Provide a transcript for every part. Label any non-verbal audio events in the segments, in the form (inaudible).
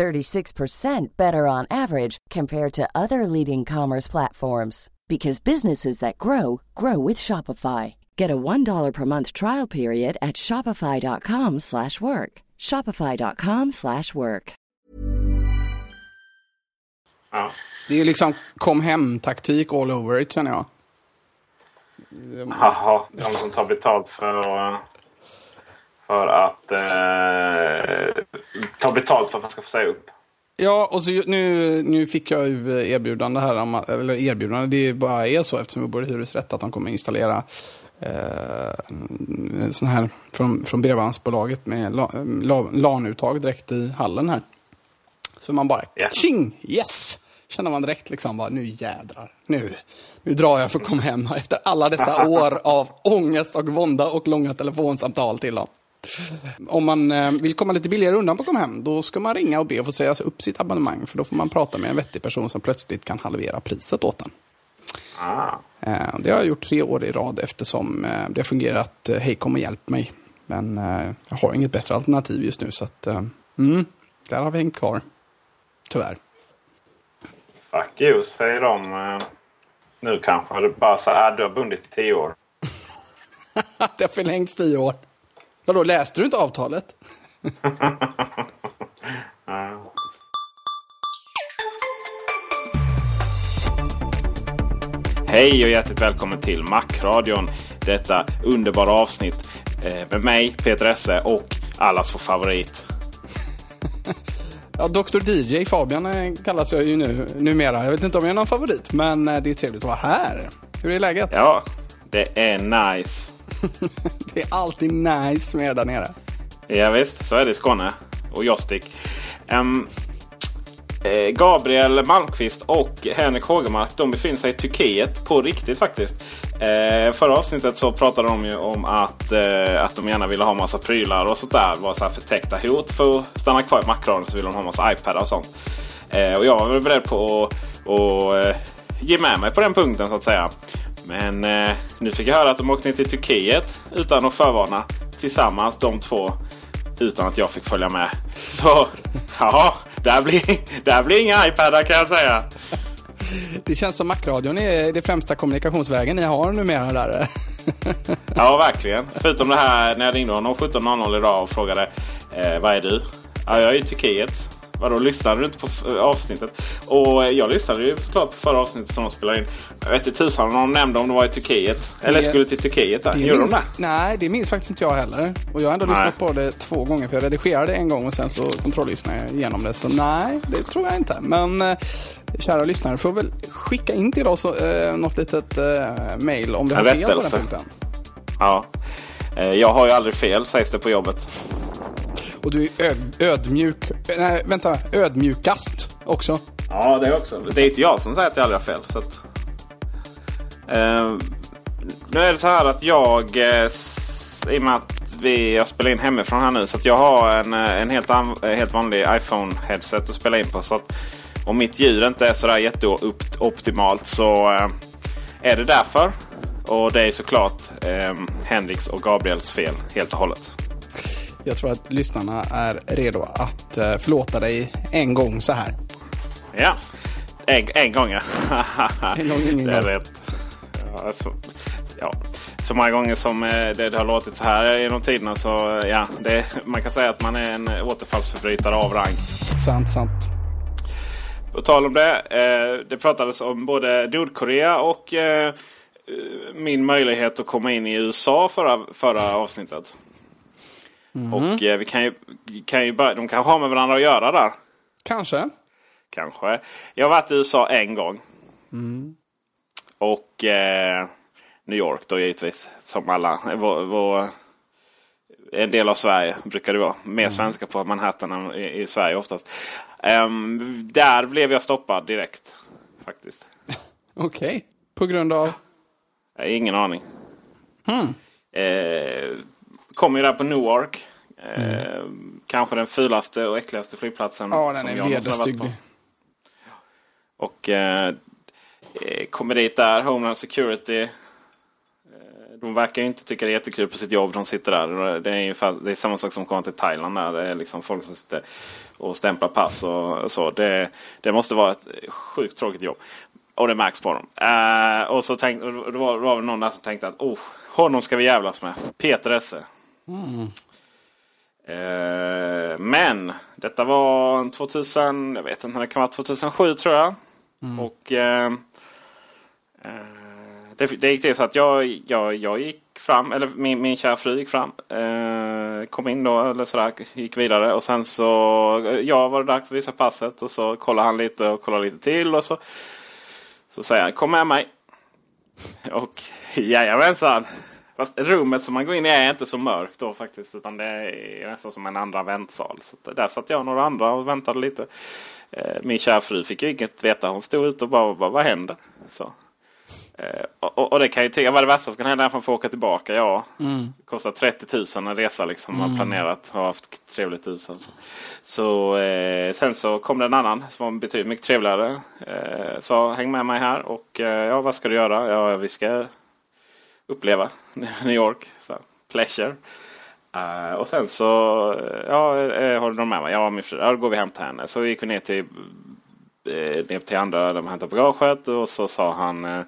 36% better on average compared to other leading commerce platforms because businesses that grow grow with Shopify. Get a $1 per month trial period at shopify.com/work. shopify.com/work. Ja. Det är ju liksom kom hem-taktik all over it känner jag. Jaha, de som tar betalt för, eh, för att eh, ta betalt för att man ska få säga upp. Ja, och så nu, nu fick jag ju erbjudande här, om, eller erbjudande, det bara är så eftersom vi bor i hyresrätt att de kommer installera eh, sån här från, från bredbandsbolaget med la- la- LAN-uttag direkt i hallen här. Så man bara, tjing, yes! Känner man direkt liksom bara, nu jädrar, nu, nu drar jag för att komma hem (laughs) efter alla dessa (laughs) år av ångest och vånda och långa telefonsamtal till dem. Om man eh, vill komma lite billigare undan på Kom Hem, då ska man ringa och be att få säga upp sitt abonnemang. För då får man prata med en vettig person som plötsligt kan halvera priset åt en. Ah. Eh, det har jag gjort tre år i rad eftersom eh, det har fungerat. Hej, kom och hjälp mig. Men jag har inget bättre alternativ just nu. Så att, mm, där har vi hängt kvar. Tyvärr. Fuck you, säger de. Nu kanske det bara så här, du har bundit i tio år. (laughs) det har förlängts tio år. Vadå, läste du inte avtalet? (laughs) Hej och hjärtligt välkommen till Macradion. Detta underbara avsnitt eh, med mig, Peter Esse och allas vår favorit. (laughs) Ja, Dr DJ Fabian eh, kallas jag ju nu, numera. Jag vet inte om jag är någon favorit, men eh, det är trevligt att vara här. Hur är läget? Ja, det är nice. (laughs) Det är alltid nice med er där nere. Ja, visst, så är det i Skåne och Jostik. Um, eh, Gabriel Malmqvist och Henrik Hågemark de befinner sig i Turkiet på riktigt faktiskt. Eh, förra avsnittet så pratade de ju om att, eh, att de gärna ville ha massa prylar och sånt där. Det var så här förtäckta hot för att stanna kvar i Macradion så ville de ha massa iPadar och sånt. Eh, och jag var väl beredd på att och, eh, ge med mig på den punkten så att säga. Men eh, nu fick jag höra att de åkte ner till Turkiet utan att förvarna. Tillsammans de två. Utan att jag fick följa med. (laughs) Så ja, där blir, där blir inga iPadar kan jag säga. Det känns som Macradion är det främsta kommunikationsvägen ni har numera där. (laughs) Ja, verkligen. Förutom det här när jag ringde honom 17.00 idag och frågade eh, vad är du? Ja, jag är i Turkiet. Vadå, lyssnade du inte på avsnittet? Och jag lyssnade ju såklart på förra avsnittet som de spelade in. Jag vet inte tusan om de nämnde om de var i Turkiet. Eller skulle till Turkiet där. Det Gjorde de minns, det? nej, det minns faktiskt inte jag heller. Och jag har ändå Nej. lyssnat på det två gånger, för jag redigerade en gång och sen så kontrolllyssnade jag igenom det. Så nej, det tror jag inte. Men eh, kära lyssnare, får väl skicka in till oss eh, något litet eh, mail om vi har fel på den punkten. Ja. Eh, jag har ju aldrig fel sägs det på jobbet. Och du är öd, ödmjuk, nej vänta, ödmjukast också. Ja, det också. Det är inte jag som säger att jag aldrig har fel. Så att, eh, nu är det så här att jag, eh, i och med att vi, jag spelar in hemifrån här nu, så att jag har en, eh, en helt, an, eh, helt vanlig iPhone-headset att spela in på. Så att om mitt ljud inte är sådär jätteoptimalt så eh, är det därför. Och det är såklart eh, Henriks och Gabriels fel helt och hållet. Jag tror att lyssnarna är redo att eh, förlåta dig en gång så här. Ja, en, en gång ja. (laughs) En gång, ingen det är gång. rätt. Ja, så, ja. så många gånger som eh, det, det har låtit så här genom tiderna så ja, det, man kan säga att man är en återfallsförbrytare av rang. Sant, sant. På tal om det. Eh, det pratades om både Nordkorea och eh, eh, min möjlighet att komma in i USA förra, förra avsnittet. Och eh, vi kan ju, kan ju börja, de kanske har med varandra att göra där. Kanske. Kanske. Jag har varit i USA en gång. Och eh, New York då givetvis. Som alla. Vår, vår, en del av Sverige brukar det vara. Mer svenska på Manhattan än i, i Sverige oftast. Ehm, där blev jag stoppad direkt. faktiskt. (laughs) Okej. Okay. På grund av? Ingen aning. Hmm. Eh, kommer ju där på Newark. Eh, mm. Kanske den fulaste och äckligaste flygplatsen. Ja, den är vederstygglig. Och eh, eh, kommer dit där, Homeland Security. Eh, de verkar ju inte tycka det är jättekul på sitt jobb. De sitter där. Det är, ungefär, det är samma sak som att komma till Thailand. Där. Det är liksom folk som sitter och stämplar pass och så. Det, det måste vara ett sjukt tråkigt jobb. Och det märks på dem. Uh, och så tänkte, det var, det var någon där som tänkte att oh, honom ska vi jävlas med. Peter Esse. Mm. Uh, men detta var 2000, jag vet inte när det kan vara, 2007 tror jag. Mm. Och uh, det, det gick till så att jag, jag, jag gick fram, eller min, min kära fru gick fram. Eh, kom in då eller sådär, gick vidare. Och sen så, ja var det dags att visa passet. Och så kollade han lite och kollade lite till. Och så, så säger han, kom med mig. (laughs) Och jajamensan. Fast rummet som man går in i är inte så mörkt då faktiskt. Utan det är nästan som en andra väntsal. Så där satt jag och några andra och väntade lite. Eh, min kära fru fick ju inget veta. Hon stod ute och bara, bara vad händer? Så. Eh, och, och, det kan ju tycka, vad är det värsta som kan hända att man får åka tillbaka? Ja, mm. det kostar 30 000 en resa liksom. Man har mm. planerat och haft trevligt hus. Alltså. Så eh, sen så kom det en annan som var betydligt mycket trevligare. Eh, sa häng med mig här och eh, ja, vad ska du göra? Ja, vi ska uppleva (laughs) New York. Så, pleasure. Uh, och sen så, ja, håller har du någon med mig? Ja, min fru. Ja, då går vi hem till henne. Så gick vi ner till, eh, ner till andra, de hämtade bagaget och så sa han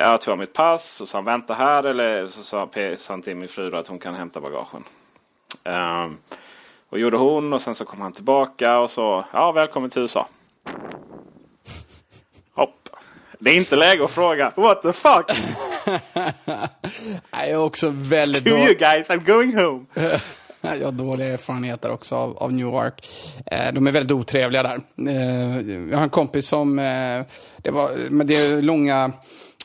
jag tog mitt pass och sa han vänta här. Eller så sa, han till min fru att hon kan hämta bagagen. Um, och gjorde hon och sen så kom han tillbaka och så ja välkommen till USA. Hopp. Det är inte läge att fråga what the fuck. (laughs) jag är också väldigt Screw you guys, I'm going home. (laughs) jag har dåliga erfarenheter också av, av Newark. Eh, de är väldigt otrevliga där. Eh, jag har en kompis som, eh, det var, men det är långa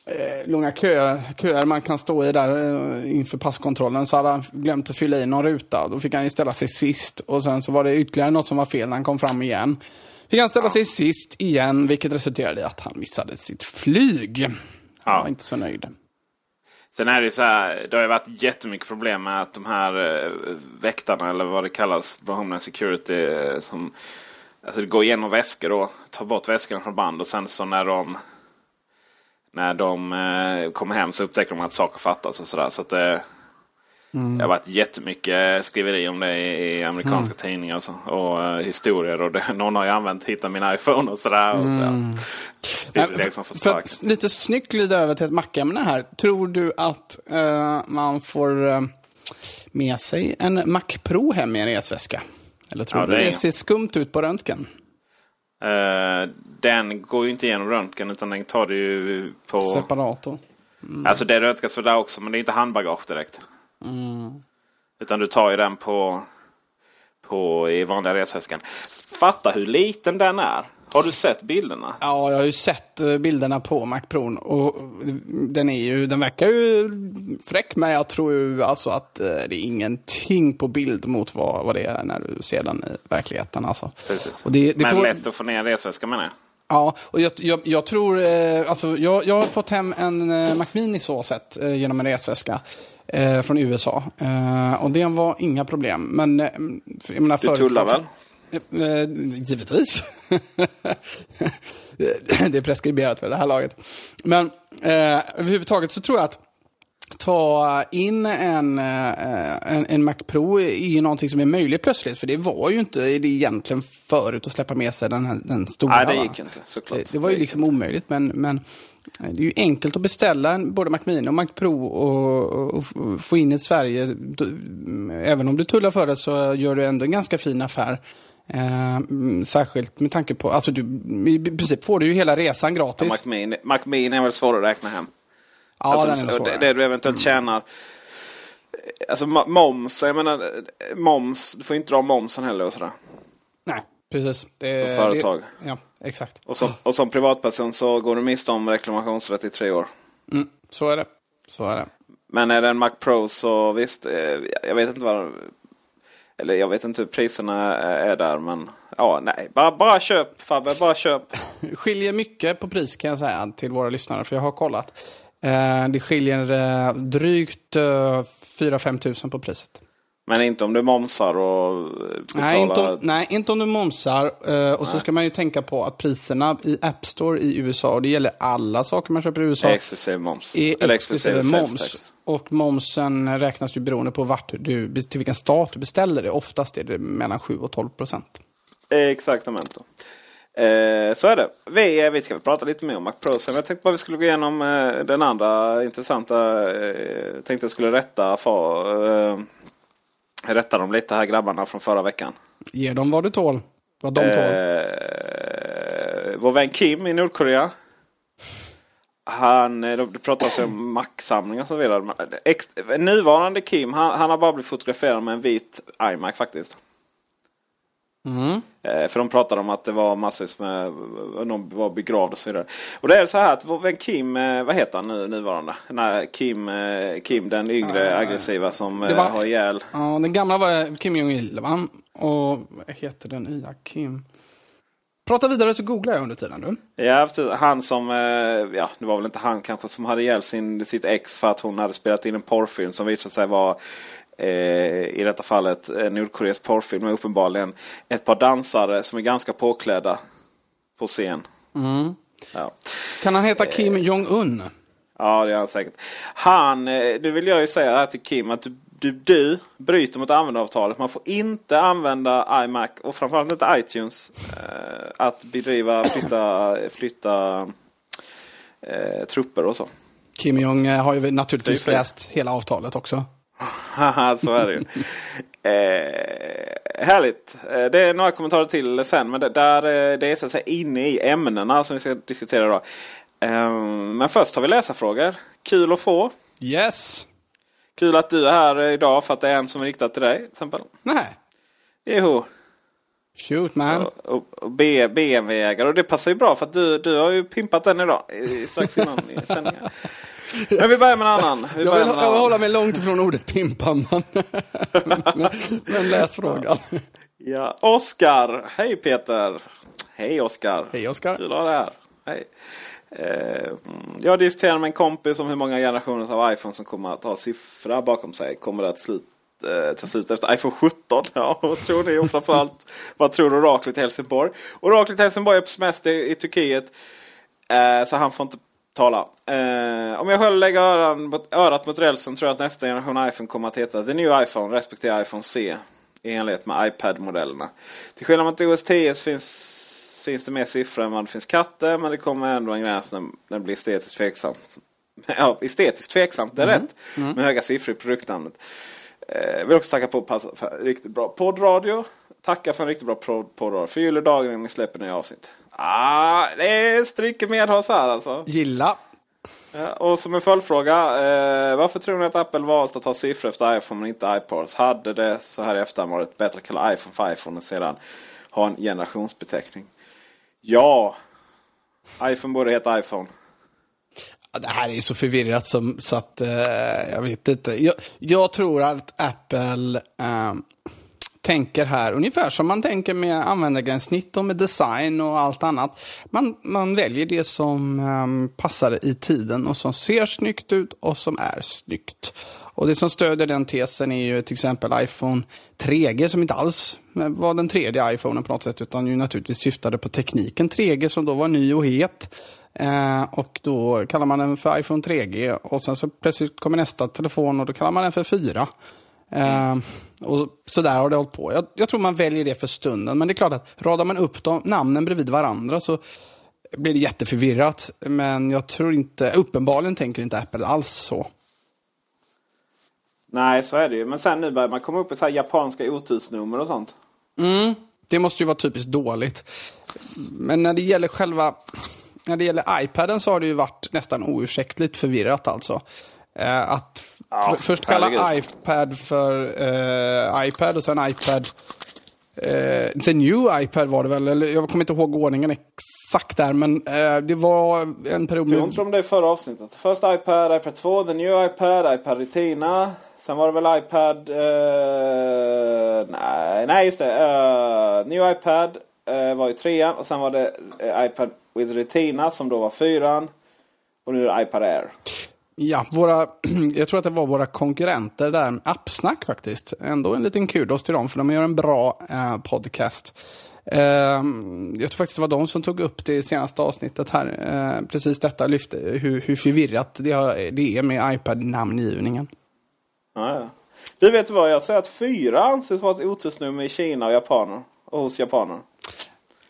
eh, långa köer, köer man kan stå i där eh, inför passkontrollen. Så hade han glömt att fylla i någon ruta. Då fick han ställa sig sist. Och sen så var det ytterligare något som var fel när han kom fram igen. Fick han ställa ja. sig sist igen, vilket resulterade i att han missade sitt flyg. Han var inte så nöjd. Sen är det så här, det har ju varit jättemycket problem med att de här eh, väktarna, eller vad det kallas, Homeland Security, eh, som alltså det går igenom väskor och tar bort väskorna från band och sen så när de när de eh, kommer hem så upptäcker de att saker fattas och sådär. Så att det, mm. det har varit jättemycket skriveri om det i, amerikanska mm. tidningar och, så, och uh, historier. Och det, (laughs) någon har ju använt hitta min iPhone och sådär. Och så. Mm. Liksom för, för att lite snyggt glida över till ett mackämne här. Tror du att uh, man får uh, med sig en Mac Pro hem i en resväska? Eller tror ja, du det, det ser skumt ut på röntgen? Uh, den går ju inte igenom röntgen utan den tar du ju på... Separator. Mm. Alltså det röntgas för där också men det är inte handbagage direkt. Mm. Utan du tar ju den på, på i vanliga resväskan. Fatta hur liten den är. Har du sett bilderna? Ja, jag har ju sett eh, bilderna på Mac Pro. Och den, är ju, den verkar ju fräck, men jag tror ju alltså att eh, det är ingenting på bild mot vad, vad det är när du ser den i verkligheten. Alltså. Precis. Det, det men får... lätt att få ner en resväska menar jag. Ja, och jag, jag, jag tror, eh, alltså jag, jag har fått hem en eh, Mac Mini så sett eh, genom en resväska eh, från USA. Eh, och det var inga problem. Men, eh, jag menar, du tullar väl? Eh, givetvis. (laughs) det är preskriberat vid det här laget. Men eh, överhuvudtaget så tror jag att ta in en, eh, en, en Mac Pro är någonting som är möjligt plötsligt. För det var ju inte det egentligen förut att släppa med sig den, här, den stora. Nej, det gick inte såklart. Det, det var ju liksom omöjligt. Men, men det är ju enkelt att beställa både Mac Mini och Mac Pro och, och, få in i Sverige. Även om du tullar för det så gör du ändå en ganska fin affär. Eh, särskilt med tanke på, alltså du, i princip får du ju hela resan gratis. Ja, Mac, Mini, Mac Mini är väl svår att räkna hem. Ja, alltså, den är det, det du eventuellt tjänar. Alltså moms, jag menar moms, du får inte dra momsen heller och sådär. Nej, precis. Det, som företag. Det, ja, exakt. Och som, och som privatperson så går du miste om reklamationsrätt i tre år. Mm, så är det. Så är det. Men är det en Mac Pro så visst, eh, jag vet inte vad Eller jag vet inte hur priserna är där men ja, nej. Bara, bara köp Fabbe, bara köp. (laughs) skiljer mycket på pris kan jag säga till våra lyssnare för jag har kollat. Eh, det skiljer eh, drygt 4-5 tusen på priset. Men inte om du momsar och betalar... Nej, inte om, nej, inte om du momsar. Uh, och nej. så ska man ju tänka på att priserna i App Store i USA, och det gäller alla saker man köper i USA. Exklusive moms. Är exklusive moms. Och momsen räknas ju beroende på vart du, till vilken stat du beställer det. Oftast är det mellan 7 och 12 procent. Exaktamente. Eh, så är det. Vi, vi ska prata lite mer om Mac Pro sen. Jag tänkte bara vi skulle gå igenom eh, den andra intressanta. Eh, tänkte jag skulle rätta för, eh, rätta dem lite här grabbarna från förra veckan. Ge dem vad du tål. Vad de tål. Eh, vår vän Kim i Nordkorea. Han, eh, det pratas om Mac-samling och så vidare. Ex, nuvarande Kim, han, han, har bara blivit fotograferad med en vit iMac faktiskt. Mm. Eh, för de pratade om att det var massvis med, de var begravda och så vidare. Och det är så här att Kim, eh, vad heter han nu nuvarande? Den Kim, Kim den yngre uh, aggressiva som var, har ihjäl. Ja, den gamla var Kim Jong-Il va? Och vad heter den nya Kim? Prata vidare så googlar jag under tiden du. Ja, han som, ja det var väl inte han kanske som hade ihjäl sin, sitt ex för att hon hade spelat in en porrfilm som visade sig vara eh, i detta fallet eh, Nordkoreas porrfilm med uppenbarligen ett par dansare som är ganska påklädda på scen. Mm. Ja. Kan han heta Kim eh, Jong-Un? Ja, det är han säkert. Han, eh, nu vill jag ju säga här till Kim att du, du, du bryter mot användaravtalet. Man får inte använda iMac och framförallt inte iTunes eh, att bedriva, flytta, flytta eh, trupper och så. Kim Jong har ju naturligtvis läst hela avtalet också. Så är det ju. (laughs) eh, härligt. Eh, det är några kommentarer till sen. Men det, där, eh, det är så att säga inne i ämnena som vi ska diskutera idag. Eh, men först har vi läsarfrågor. Kul att få. Yes. Kul att du är här idag för att det är en som är riktad till dig. Till exempel. Nej. Jo. Shoot man. Och, och, och BMW-ägare. Och det passar ju bra för att du, du har ju pimpat den idag. Strax innan sändningen. Men vi börjar med en annan. Vi jag vill, jag vill hålla mig långt ifrån ordet pimpa, men, men, men läs frågan. Ja, Oskar. Hej Peter. Hej Oskar. Hej Oskar. Kul att ha dig här. Hej. Eh, jag diskuterar med en kompis om hur många generationer av iPhone som kommer att ha siffra bakom sig. Kommer det att slut, eh, ta slut efter iPhone 17? Ja, vad tror ni? Och framförallt, (laughs) vad tror oraklet i Helsingborg? Oraklet i Helsingborg är på semester i Turkiet. Eh, så han får inte tala. Eh, om jag själv lägger öran, örat mot rälsen tror jag att nästa generation iPhone kommer att heta The New iPhone respektive iPhone C. I enlighet med iPad-modellerna. Till skillnad mot OS 10 finns, finns det mer siffror än vad det finns katter. Men det kommer ändå en gräns när, när det blir estetiskt tveksamt. (laughs) Ja, estetiskt tveksamt, det är mm. rätt. Mm. Med höga siffror i produktnamnet. Eh, vill också tacka på för riktigt bra poddradio. Tacka för en riktigt bra poddradio. Förgyller dagen när ni släpper nya avsnitt. Ah, det är stryker medhårs här alltså. Gilla. Ja, och som en följdfråga. Eh, varför tror ni att Apple valt att ta siffror efter iPhone men inte iPods? Hade det så här i efterhand varit bättre att kalla iPhone för iPhone och sedan ha en generationsbeteckning? Ja. iPhone borde heta iPhone. Ja, det här är ju så förvirrat som, så att eh, jag vet inte. Jag, jag tror att Apple eh, tänker här ungefär som man tänker med användargränssnitt och med design och allt annat. Man, man väljer det som um, passar i tiden och som ser snyggt ut och som är snyggt. Och det som stödjer den tesen är ju till exempel iPhone 3G som inte alls eh, var den tredje iPhonen på något sätt utan ju naturligtvis syftade på tekniken 3G som då var ny och het. Eh, och då kallar man den för iPhone 3G och sen så plötsligt kommer nästa telefon och då kallar man den för 4. Uh, och så där har det hållit på. Jag, jag, tror man väljer det för stunden. Men det är klart att radar man upp dem, namnen bredvid varandra så blir det jätteförvirrat. Men jag tror inte, uppenbarligen tänker inte Apple alls så. Nej, så är det ju. Men sen nu börjar man komma upp i så här japanska otursnummer och sånt. Mm, det måste ju vara typiskt dåligt. Men när det gäller själva... När det gäller iPaden så har det ju varit nästan oursäktligt förvirrat alltså. Eh, att ja, först kalla herregud. iPad för eh, iPad och sen iPad Eh, the new iPad var det väl, eller jag kommer inte ihåg ordningen exakt där, men eh, det var en period... med... Jag inte om det i förra avsnittet. Först iPad, iPad 2, the new iPad, iPad Retina. Sen var det väl iPad... Uh, nej, nej, just det. Uh, New iPad uh, var ju trean. Och sen var det iPad with Retina som då var fyran. Och nu är det iPad Air. Ja, våra, (clears throat) jag tror att det var våra konkurrenter där, Appsnack faktiskt. Ändå en liten kudos till dem, för de gör en bra eh, podcast. Eh, jag tror faktiskt det var de som tog upp det i senaste avsnittet här. Eh, precis detta lyfte, hur, hur förvirrat det, det är med iPad-namngivningen. Ja, ja. Du vet vad, jag säger att fyra anses vara ett otursnummer i Kina och japaner. Och hos japaner.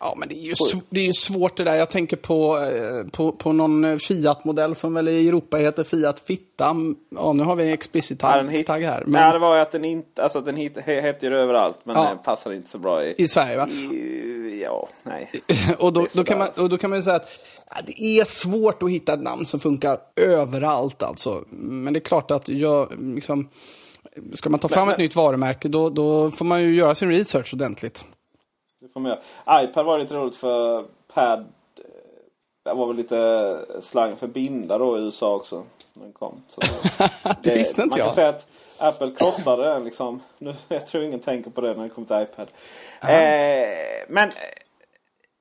Ja, men det är ju, det är ju svårt det där. Jag tänker på, eh, på, på någon Fiat-modell som väl i Europa heter Fiat Fitta. Ja, nu har vi en explicit tagg, hit... tagg här. Men... Nej, det var ju att den inte, alltså den hit, heter ju överallt. Men ja. den passar inte så bra i... I Sverige va? I, ja, nej. (laughs) och, då, då kan man, och då kan man ju säga att ja, det är svårt att hitta ett namn som funkar överallt alltså. Men det är klart att jag, liksom, ska man ta fram men, ett men... nytt varumärke då, då får man ju göra sin research ordentligt får man göra. iPad var lite roligt för pad. Eh, det var väl lite slang för binda då i USA också. När den kom. Så (laughs) det, det visste inte man jag. Man kan säga att Apple krossade den liksom. Nu, (laughs) jag tror ingen tänker på det när det kommer till iPad. Eh, men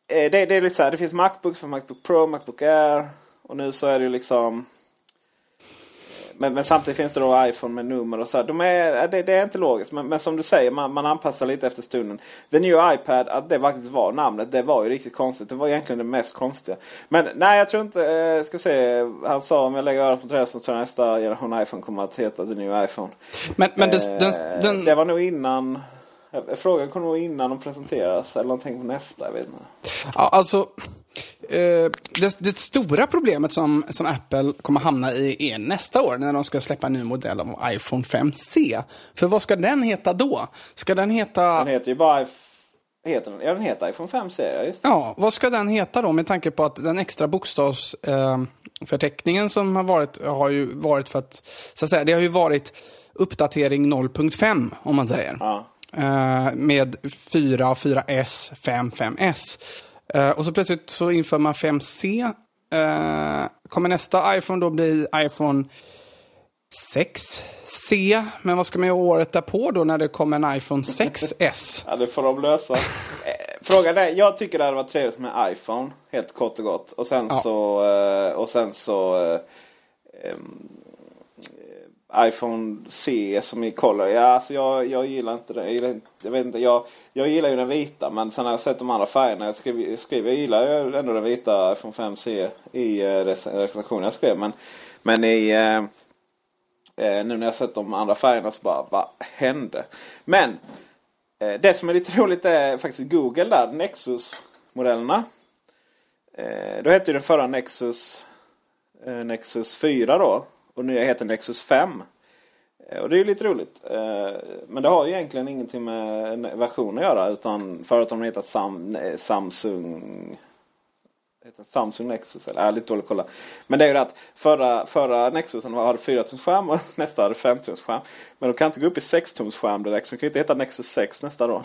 eh, det, det är lite så här, det finns Macbooks för Macbook Pro, Macbook Air. Och nu så är det ju liksom men, men, samtidigt finns det då iPhone med nummer och så. Här. De är, det, det, är inte logiskt. Men, men som du säger, man, man, anpassar lite efter stunden. The New iPad, att det faktiskt var namnet, det var ju riktigt konstigt. Det var egentligen det mest konstiga. Men nej, jag tror inte... Eh, ska se. Han sa om jag lägger örat mot rälsen så tror jag nästa generation iPhone kommer att heta The New iPhone. Men, men eh, den, den... Det var nog innan... Frågan kom nog innan de presenteras. Eller tänkte på nästa, jag vet inte. Ja, alltså... Eh, det, det, stora problemet som, som Apple kommer hamna i är nästa år när de ska släppa en ny modell av iPhone 5C. För vad ska den heta då? Ska den heta... Den heter ju bara Heter den? Ja, den heter iPhone 5C. Just. Ja, vad ska den heta då med tanke på att den extra bokstavsförteckningen eh, som har varit har ju varit för att, så att säga, det har ju varit uppdatering 0.5 om man säger. Ja. Eh, med 4, 4S, 5, 5S. Uh, och så plötsligt så inför man 5C. Uh, eh, kommer nästa iPhone då bli iPhone 6C. Men vad ska man göra året därpå då när det kommer en iPhone 6S? (laughs) ja, det får de lösa. Eh, frågan är, jag tycker det hade varit trevligt med iPhone. Helt kort och gott. Och sen ja. så... Och sen så um, iPhone C som i Color. Ja, alltså jag, jag gillar inte det. Jag, gillar inte, jag, vet inte, jag, jag gillar ju den vita men sen har jag sett de andra färgerna. Jag skrev, jag, jag gillar ju ändå den vita iPhone 5C i eh, recensionen jag skrev. Men, men i, eh, eh, nu när jag sett de andra färgerna så bara, vad hände? Men eh, det som är lite (laughs) roligt är faktiskt Google där, Nexus-modellerna. Eh, då hette ju den förra Nexus eh, Nexus 4 då. Och nya heter Nexus 5. Eh, och det är ju lite roligt. Eh, men det har ju egentligen ingenting med version att göra. Utan för att de hetat Sam, Samsung heter Samsung Nexus. Eller, är lite dåligt kolla. Men det är ju det att förra, förra Nexusen hade 4 tums skärm och (laughs) nästa hade 5 tums skärm. Men de kan inte gå upp i 6 tums skärm direkt. Så de kan inte heta Nexus 6 nästa då.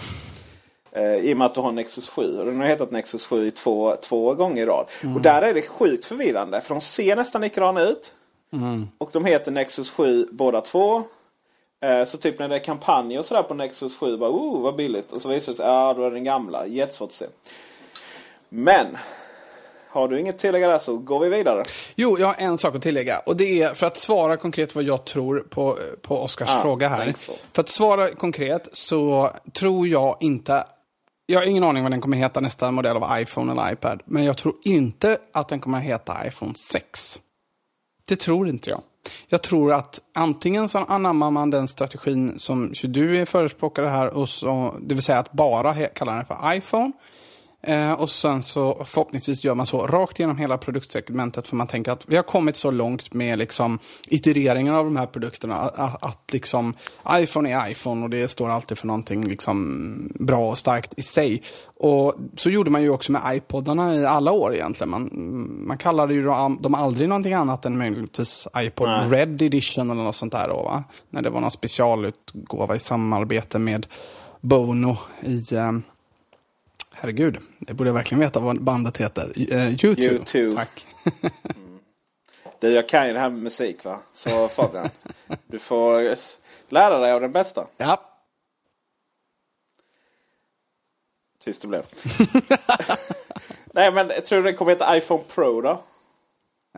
Eh, I och med att du har Nexus 7. Och den har hetat Nexus 7 i två, två gånger i rad. Mm. Och där är det sjukt förvirrande. För de ser nästan likadana ut. Mm. Och de heter Nexus 7 båda två. Eh, så typ när det är kampanjer och sådär på Nexus 7, bara oh vad billigt. Och så visar det sig, ja då är det den gamla. Jättesvårt att se. Men har du inget tillägga där så går vi vidare. Jo, jag har en sak att tillägga. Och det är för att svara konkret vad jag tror på, på Oskars ah, fråga här. För att svara konkret så tror jag inte jag har ingen aning vad den kommer heta nästa modell av iPhone eller iPad. Men jag tror inte att den kommer heta iPhone 6. Det tror inte jag. Jag tror att antingen så anammar man den strategin som du är förespråkare här, och så, det vill säga att bara kalla den för iPhone. Eh, och sen så förhoppningsvis gör man så rakt igenom hela produktsegmentet för man tänker att vi har kommit så långt med liksom itereringen av de här produkterna att, att liksom iPhone är iPhone och det står alltid för någonting liksom bra och starkt i sig. Och så gjorde man ju också med iPodarna i alla år egentligen. Man, man kallade ju dem aldrig någonting annat än möjligtvis iPod Nej. Red Edition eller något sånt där då va? När det var någon specialutgåva i samarbete med Bono i eh, Herregud, det borde jag verkligen veta vad bandet heter. Uh, YouTube. YouTube. Tack. mm. (laughs) Du, jag kan ju det här med musik va. Så Fabian, (laughs) du får Lära dig av den bästa. Ja. Tyst det blev. (laughs) Nej men tror du den kommer heta iPhone Pro då?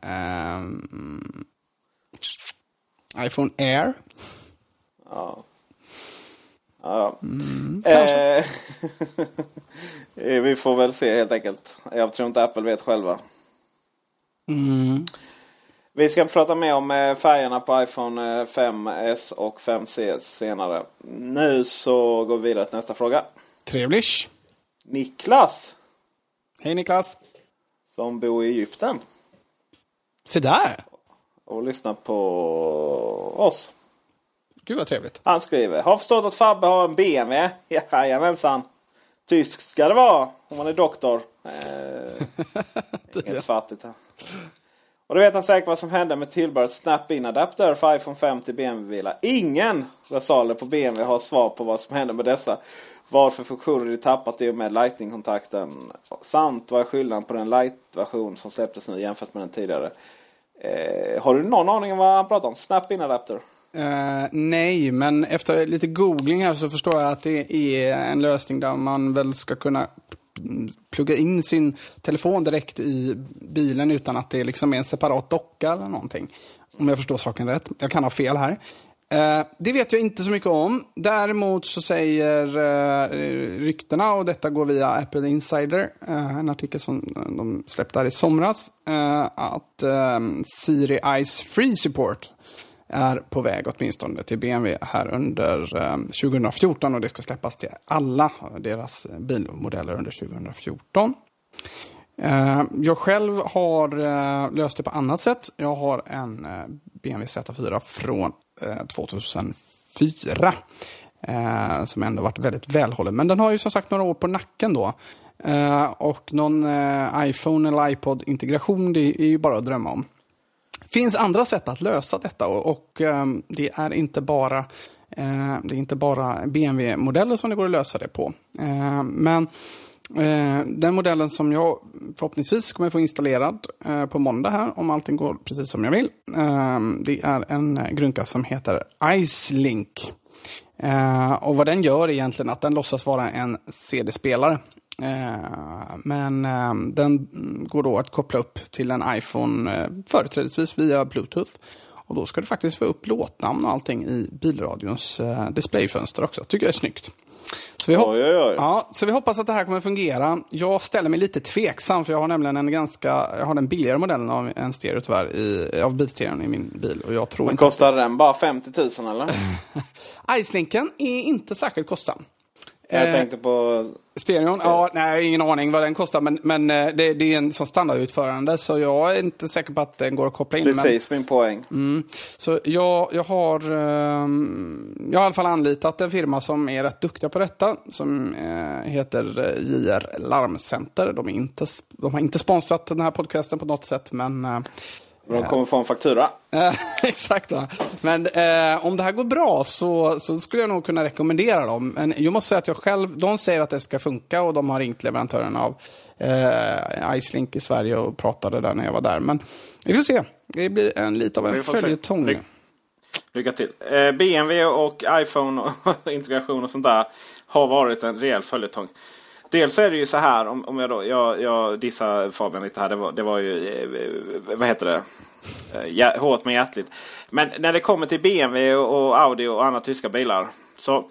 Ehm, iPhone Air. Ja. Ja. Mm, (laughs) eh, vi får väl se helt enkelt. Jag tror inte Apple vet själva. Mm. Vi ska prata mer om eh, färgerna på iPhone 5S och 5C senare. Nu så går vi vidare till nästa fråga. Trevligt. Niklas Hej Niklas. som bor i Egypten Se där. och lyssnar på oss. Gud vad trevligt. Han skriver. Har förstått att Fabbe har en BMW. (laughs) Jajamensan. Tysk ska det vara om man är doktor. Eh, (laughs) helt fattigt. Och då vet han säkert vad som hände med tillbehöret Snap-in-adapter för iPhone 5 till BMW-bilar. Ingen versaler på BMW har svar på vad som hände med dessa. Varför funktioner de tappat i och med Lightning-kontakten. Samt vad är skillnaden på den Light-version som släpptes nu jämfört med den tidigare. Eh, har du någon aning om vad han pratar om? Snap-in-adapter? Uh, nej, men efter lite googling här så förstår jag att det är en lösning där man väl ska kunna plugga in sin telefon direkt i bilen utan att det liksom är en separat docka eller någonting. Om jag förstår saken rätt. Jag kan ha fel här. Uh, det vet jag inte så mycket om. Däremot så säger uh, ryktena, och detta går via Apple Insider, uh, en artikel som de släppte här i somras, att Siri Eyes Free Support är på väg åtminstone till BMW här under eh, 2014 och det ska släppas till alla deras bilmodeller under 2014. Eh, jag själv har eh, löst det på annat sätt. Jag har en BMW Z4 från 2004. Som ändå varit väldigt välhållen. Men den har ju som sagt några år på nacken då. Och någon iPhone eller iPod-integration, det är ju bara att drömma om finns andra sätt att lösa detta och, och ehm, det är inte bara eh, det är inte bara BMW-modeller som det går att lösa det på. Ehm, men eh, den modellen som jag förhoppningsvis kommer få installerad eh, på måndag här, om allting går precis som jag vill. Ehm, det är en grunka som heter Icelink. och vad den gör är egentligen att den låtsas vara en CD-spelare. Men den går då att koppla upp till en iPhone företrädesvis via Bluetooth. Och då ska du faktiskt få upp låtnamn och allting i bilradions displayfönster också. Tycker jag är snyggt. Så vi, Oj, oj, oj. Ja, så vi hoppas att det här kommer fungera. Jag ställer mig lite tveksam för jag har nämligen en ganska, jag har den billigare modellen av en stereo tyvärr, i, av bilstereon i min bil. Och jag tror Men kostar den bara 50 000 eller? (laughs) Icelinken är inte särskilt kostsam. Jag Eh, tänkte på... Stereon? Ja, nej, ingen aning vad den kostar. Men, men eh, det, det är en sån standardutförande så jag är inte säker på att den går att koppla in. Men, Precis min poäng. mm, så jag, jag, har, ehm, jag har i alla fall anlitat en firma som är rätt duktiga på detta. Som eh, heter JR Larmcenter. De, är inte, de har inte sponsrat den här podcasten på något sätt. Men eh, De kommer få en faktura. Eh, (laughs) Exakt. Va? Men eh, om det här går bra så, så skulle jag nog kunna rekommendera dem. Men jag måste säga att jag själv, de säger att det ska funka och de har ringt leverantören av eh, Icelink i Sverige och pratade där när jag var där. Men vi får se. Det blir en, lite av en följetong. Ly- Lycka till. Eh, BMW och iPhone och (laughs) integration och sånt där har varit en rejäl följetong. Dels är det ju så här, om, om jag då, jag, jag dissar Fabian lite här, det var, det var ju, eh, vad heter det, eh, ja, hårt men hjärtligt. Men när det kommer till BMW och Audi och andra tyska bilar så eh,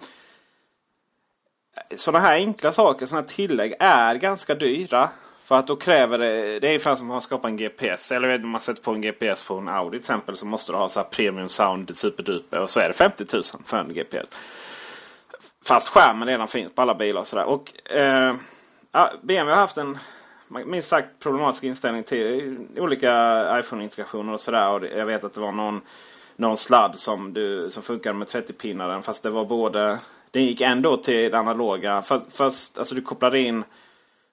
sådana här enkla saker, sådana här tillägg är ganska dyra. För att då kräver det, det är ungefär som att man skapar en GPS. Eller om man sätter på en GPS på en Audi till exempel så måste du ha så här premium sound superduper. Och så är det 50 000 för en GPS. Fast skärmen redan finns på alla bilar och sådär. Och eh, ja, BMW har haft en minst sagt problematisk inställning till olika iPhone-integrationer och sådär. Och jag vet att det var någon, någon sladd som, du, som funkade med 30-pinnaren. Fast det var både... Den gick ändå till det analoga. Först, först alltså du kopplade in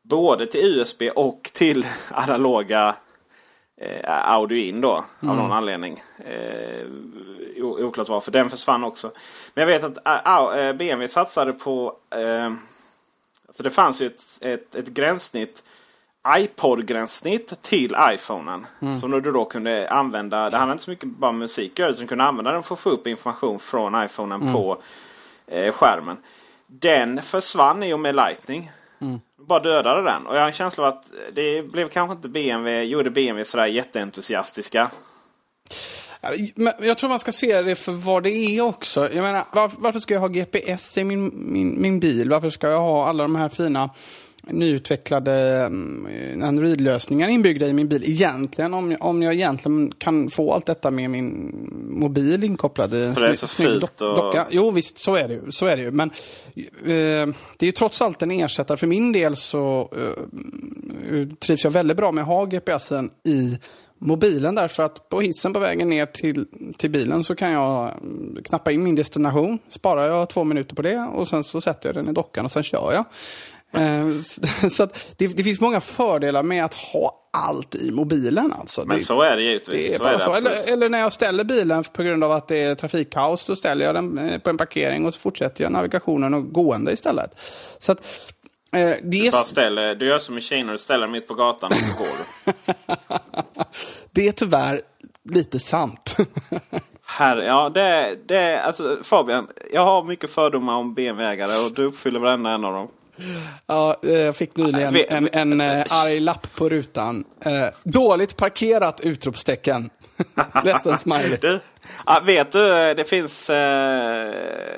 både till USB och till (laughs) analoga eh, audio in då. Av någon anledning. Eh, oklart varför. Den försvann också. Men jag vet att eh, BMW satsade på... Eh, alltså det fanns ju ett, ett, ett gränssnitt iPod-gränssnitt till iPhonen. Mm. Som du då kunde använda. Det handlar inte så mycket bara om musik utan du kunde använda den för att få upp information från iPhonen Mm. på eh, skärmen. Den försvann i och med Lightning. Mm. Bara dödade den. Och jag har en känsla av att det blev kanske inte BMW, gjorde BMW sådär jätteentusiastiska. Men jag tror man ska se det för vad det är också. Jag menar, varför, varför ska jag ha GPS i min, min, min bil? Varför ska jag ha alla de här fina nyutvecklade mm, Android-lösningar inbyggda i min bil egentligen? Om, om jag egentligen kan få allt detta med min mobil inkopplad i en För det är snygg- så snygg dock- och- docka. Jo visst, så är det ju. Så är det ju. Men eh, det är trots allt en ersättare. För min del så eh, trivs jag väldigt bra med att ha GPSen i mobilen därför att på hissen på vägen ner till, till bilen så kan jag mm, knappa in min destination. Sparar jag två minuter på det och sen så sätter jag den i dockan och sen kör jag. S- (laughs) Så det, det finns många fördelar med att ha allt i mobilen. Alltså. Men det, så är det givetvis. det är så är så. Eller, eller när jag ställer bilen på grund av att det är trafikkaos, då ställer jag den eh, på en parkering och så fortsätter jag navigationen och gående istället. Så att, eh, det Du, är, bara ställer, du gör som i Kina, du ställer mitt på gatan och så går du. (laughs) det är tyvärr lite sant. (laughs) Här, ja, det, det, alltså Fabian, jag har mycket fördomar om BMW-ägare och du uppfyller varenda en av dem. Ja, eh, jag fick nyligen Vi- en, en eh, arg lapp på rutan. Eh, dåligt parkerat! Utropstecken. (laughs) Ledsen smiley. Du, ja, vet du, det finns, eh,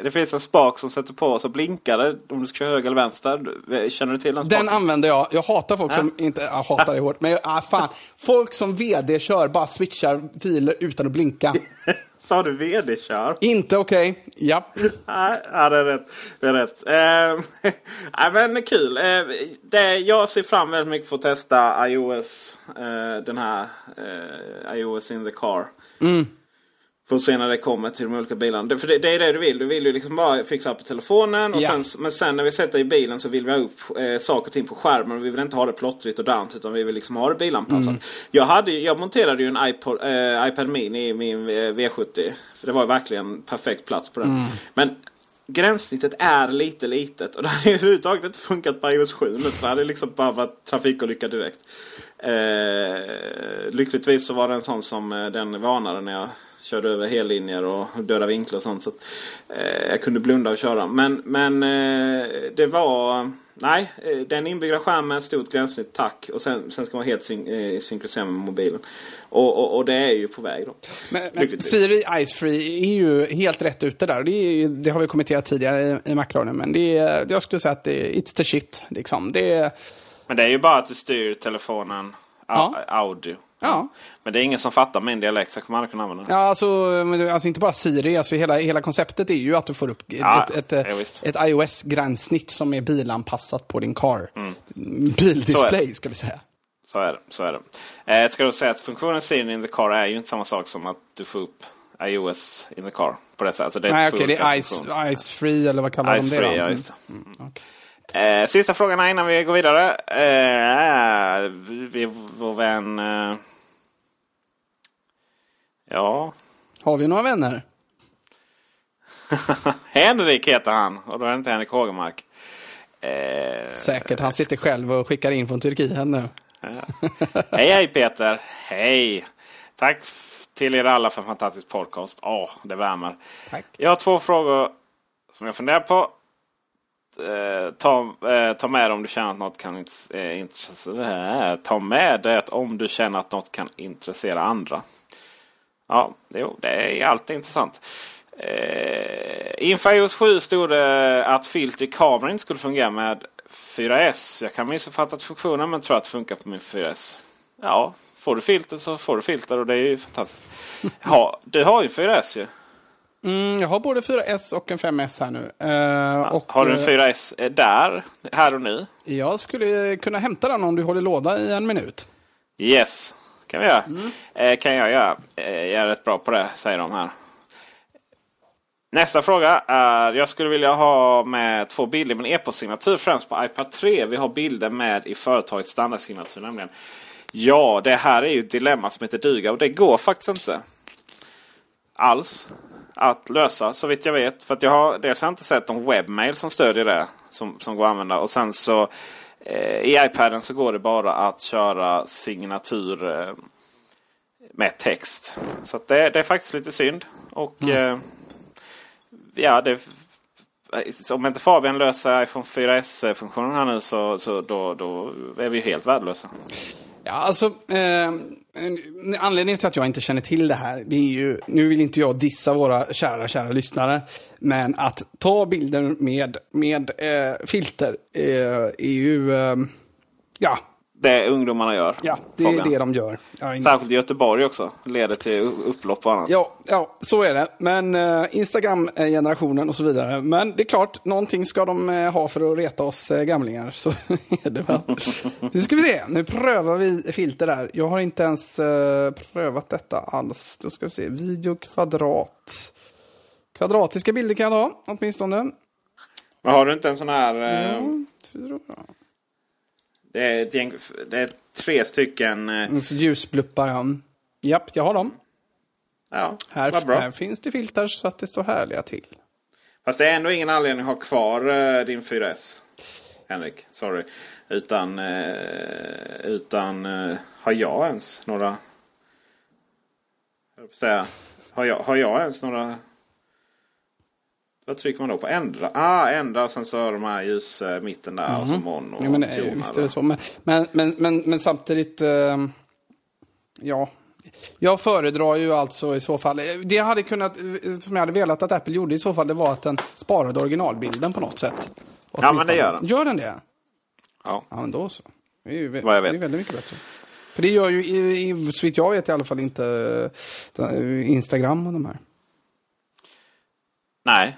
det finns en spak som sätter på och så blinkar det om du ska köra höger eller vänster. Du- Känner du till den spaken? Den använder jag. Jag hatar folk som inte, jag hatar det hårt, men jag, ah, fan. Folk som vd kör, bara switchar filer utan att blinka. (laughs) Sa du vd-kör? inte okej. Japp. Nej, ja, det är rätt. Det är rätt. Eh, (laughs) nej, men kul. Eh, det, jag ser fram väldigt mycket för att testa iOS. Eh, den här eh, iOS in the car. Får se när det kommer till de olika bilarna. För det, det är det du vill. Du vill ju liksom bara fixa på telefonen. Och Ja. sen, men sen när vi sätter i bilen så vill vi ha upp eh, saker och ting på skärmen. Vi vill inte ha det plottrigt och dant. Utan vi vill liksom ha det bilanpassat. Jag, hade, jag monterade ju en iPod, eh, iPad Mini i min eh, V70. För det var verkligen perfekt plats på den. Men gränssnittet är lite litet. Och det hade ju (laughs) överhuvudtaget inte funkat på iOS 7 nu. för Det hade liksom bara varit trafikolycka direkt. Eh, lyckligtvis så var det en sån som eh, den varnade när jag körde över hellinjer och döda vinklar och sånt. Så att, eh, jag kunde blunda och köra. Men, men eh, det var... Nej, eh, den inbyggda skärmen, stort gränssnitt, tack. Och sen, sen ska man helt syn eh, synkronisera med mobilen. Och, och, och det är ju på väg då. Men, men. Siri Ice Free är ju helt rätt ute där. Det, är, det har vi kommenterat tidigare i, i Macradion, men det är, jag skulle säga att det är it's the shit. Liksom. Det är, Men det är ju bara att du styr telefonen ja. audio. Ja. Men det är ingen som fattar min dialekt så jag kommer aldrig kunna använda den. Ja, alltså, det- alltså inte bara Siri, alltså hela, hela konceptet är ju att du får upp ett, Ja, ett, ett, ja, ett iOS-gränssnitt som är bilanpassat på din car. Mm. Bildisplay, ska vi säga. Så är det. Så är det. Eh, ska då säga att funktionen Siri in the car är ju inte samma sak som att du får upp iOS in the car. På det sättet. Alltså det är Nej, okej, det olika är ice, ice free, eller vad kallar Ice de det free, då? ja just det. Mm, okej. Eh, sista frågan här innan vi går vidare. Eh, vi, vår vän... Eh, ja... Har vi några vänner? (laughs) Henrik heter han. Och då är det inte Henrik Hågemark. Eh, Säkert, han sitter själv och skickar in från Turkiet nu. hej hej Peter! Hej! Tack till er alla för en fantastisk podcast. Åh, det värmer. Tack. Jag har två frågor som jag funderar på. Eh, ta, eh, ta med om du känner att något kan eh, intressera. Ta med det om du känner att något kan intressera andra. Ja, jo, det är alltid intressant. Eh, inför iOS 7 stod det att filter i kameran inte skulle fungera med 4S. Jag kan ha missuppfattat funktionen men tror att det funkar på min 4S. Ja, får du filter så får du filter och det är ju fantastiskt. (laughs) Ja, du har ju 4S ju. Mm, jag har både 4S och en 5S här nu. Eh, och, Har du en eh, 4S där, här och nu? Jag skulle kunna hämta den om du håller låda i en minut. Yes, kan vi göra. Eh, kan jag göra. Eh, jag är rätt bra på det, säger de här. Nästa fråga är, jag skulle vilja ha med två bilder med e-postsignatur främst på iPad 3. Vi har bilder med i företagets standardsignatur nämligen. Ja, det här är ju ett dilemma som heter duga och det går faktiskt inte. Alls. Att lösa så vitt jag vet. För att jag har dels har jag inte sett någon webbmail som stödjer det. Som, som går att använda. Och sen så eh, I iPaden så går det bara att köra signatur eh, med text. Så det, det, är faktiskt lite synd. Och mm. eh, ja, det, om inte Fabian löser iPhone 4S-funktionen här nu så, så då, då är vi helt värdelösa. Ja, alltså, eh, anledningen till att jag inte känner till det här, det är ju, nu vill inte jag dissa våra kära, kära lyssnare, men att ta bilder med, med eh, filter eh, är ju, eh, ja, det ungdomarna gör. Ja, det är det de gör. Särskilt i Göteborg också. Leder till upplopp och annat. Ja, ja så är det. Men uh, Instagram-generationen och så vidare. Men det är klart, någonting ska de uh, ha för att reta oss uh, gamlingar. Så (laughs) är det väl. (laughs) nu ska vi se. Nu prövar vi filter där. Jag har inte ens prövat detta alls. Då ska vi se. Video kvadrat. Kvadratiska bilder kan jag ta, åtminstone. Men har du inte en sån här... Ja, det är, ett gäng, det är tre stycken... Eh... Ljusbluppar, ja. Japp, jag har dem. Ja, här, vad bra. här finns det filter så att det står härliga till. Fast det är ändå ingen anledning att ha kvar uh, din 4S. Henrik, sorry. Utan, uh, utan har jag ens några... Jag säga, har, jag, har jag ens några vad trycker man då på? Ändra? Ah, ändra och sen så har de här ljusmitten där. Mm. Och så mhm. mono ja, men, toner, Visst är det så. Men, men, men, men, men samtidigt. Eh, ja. Jag föredrar ju alltså i så fall. Det jag hade kunnat, som jag hade velat att Apple gjorde i så fall, det var att den sparade originalbilden på något sätt. Ja, men det gör den. Gör den det? Ja. Ja, men då så. Det är ju Vad jag vet. Det är väldigt mycket bättre. För det gör ju, så vitt jag vet i alla fall inte eh, Instagram och de här. Nej,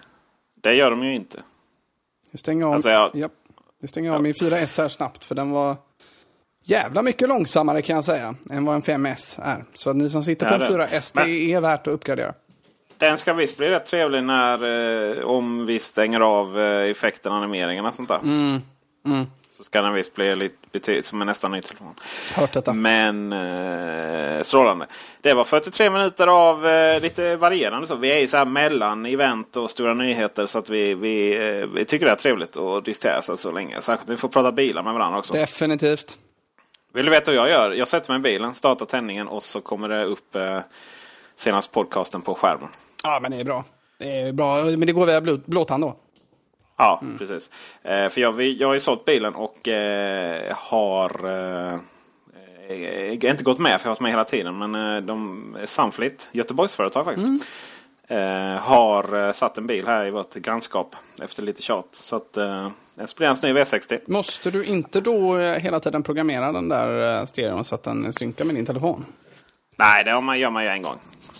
det gör de ju inte. Nu stänger jag av, alltså jag... Nu stänger jag av min 4S här snabbt för den var jävla mycket långsammare kan jag säga än vad en 5S är. Så att ni som sitter på en 4S, det Men... är värt att uppgradera. Den ska visst bli rätt trevlig när eh, om vi stänger av eh, effekten, animeringarna och sånt där. Mm. Mm så ska den visst bli lite som en nästan ny telefon. Hört detta. Men eh, strålande. Det var 43 minuter av eh, lite varierande. Så. Vi är ju så här mellan event och stora nyheter. Så att vi, vi, eh, vi tycker det är trevligt att distrahera sig så länge. Särskilt när vi får prata bilar med varandra också. Definitivt. Vill du veta hur jag gör? Jag sätter mig i bilen, startar tändningen och så kommer det upp eh, senast podcasten på skärmen. Ja, men det är bra. Det är bra, men det går via blåtand då? Ja, mm. precis. Eh, för jag, jag har ju sålt bilen och eh, har eh, eh, inte gått med, för jag har varit med hela tiden. Men eh, de, Sunflit, Göteborgsföretag faktiskt. Mm. Eh, har satt en bil här i vårt grannskap efter lite tjat. Så att eh, en splittrans ny V60. Måste du inte då hela tiden programmera den där stereon så att den synkar med din telefon? Nej, det gör man ju en gång.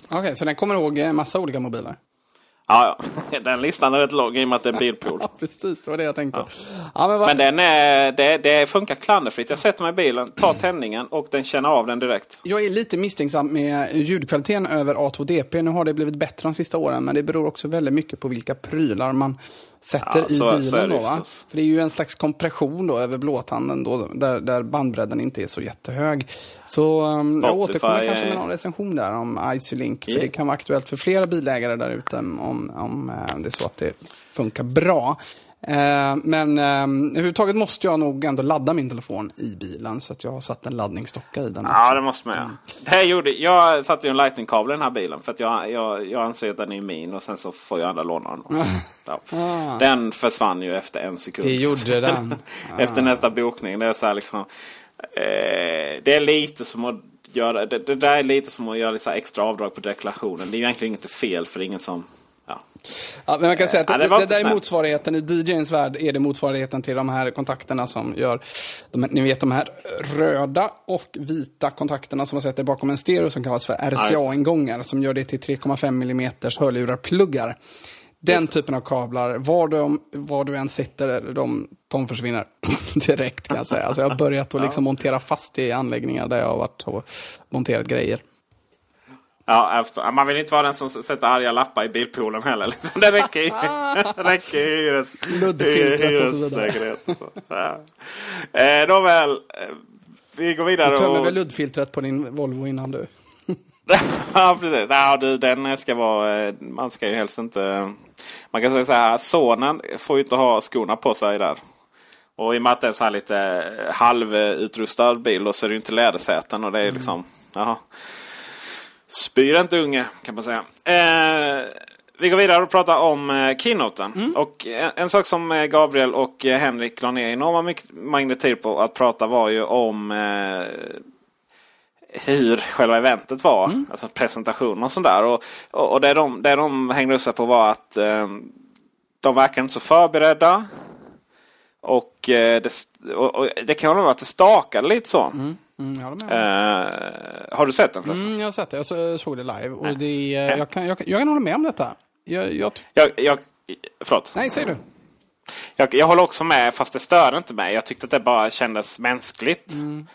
Okej, okay, så den kommer ihåg en massa olika mobiler? Ja, (laughs) den listan är rätt lång i och med att det är bilpool. (laughs) ja, precis. Det var det jag tänkte. Ja. Ja, men, men den är, det, det funkar klanderfritt. Jag sätter mig i bilen, tar tändningen och den känner av den direkt. Jag är lite misstänksam med ljudkvaliteten över A2DP. Nu har det blivit bättre de sista åren, men det beror också väldigt mycket på vilka prylar man sätter ja, i så, bilen. Så det, då, va? För det är ju en slags kompression då över blåtanden då, där, där bandbredden inte är så jättehög. Så um, jag återkommer kanske med någon recension där om Isolink. För yeah. det kan vara aktuellt för flera bilägare där ute om, om uh, det är så att det funkar bra. Eh, men eh, överhuvudtaget måste jag nog ändå ladda min telefon i bilen. Så att jag har satt en laddningsdocka i den. Ja, också. det måste man mm. det här gjorde, Jag satte ju en lightning-kabel i den här bilen. För att jag, jag, jag anser att den är min och sen så får jag andra låna den. (laughs) ah. Den försvann ju efter en sekund. Det gjorde den. (laughs) efter nästa bokning. Det är så liksom, eh, Det är lite som att göra, det, det, där är lite som att göra lite extra avdrag på deklarationen. Det är ju egentligen inte fel för det är ingen som Ja. Men man kan säga att ja, det, det, där är motsvarigheten, i DJs värld är det motsvarigheten till de här kontakterna som gör, de, ni vet de här röda och vita kontakterna som man sätter bakom en stereo som kallas för RCA-ingångar som gör det till 3,5 mm hörlurar-pluggar. Den typen av kablar, var du, var du än sitter, de, de försvinner (laughs) direkt kan jag säga. Alltså jag har börjat att (laughs) liksom montera fast i anläggningar där jag har varit och monterat grejer. Ja, man vill inte vara den som sätter arga lappar i bilpoolen heller. Liksom. Det räcker i, (laughs) räcker i hyres, Luddfiltret och så vidare. Ja. Eh, Nåväl, eh, vi går vidare. Du tömmer och... väl luddfiltret på din Volvo innan du? (laughs) ja, precis. Ja, du, den ska vara... Eh, man ska ju helst inte... Man kan säga så här, sonen får ju inte ha skorna på sig där. Och i och med att det är så här lite halvutrustad bil och så är det ju inte lädersäten. Och det är mm. liksom... Jaha. Spyr inte unge kan man säga. Eh, vi går vidare och pratar om eh, keynoten. Mm. Och en, en, sak som eh, Gabriel och eh, Henrik la ner enorma mycket mängder tid på att prata var ju om eh, hur själva eventet var. Mm. Alltså presentationen och sådär. Och, och, och det, de, det de hängde upp sig på var att eh, de verkar inte så förberedda. Och, eh, det, och, och det kan vara att det stakade lite så. Mm. Mm, uh, har du sett den förresten? Mm, jag har sett det. Jag såg det live. Och det, jag, kan, jag, jag kan hålla med om detta. Jag, jag... Jag, jag, förlåt. Nej, säg du. Jag, jag håller också med, fast det stör inte mig. Jag tyckte att det bara kändes mänskligt. Mm.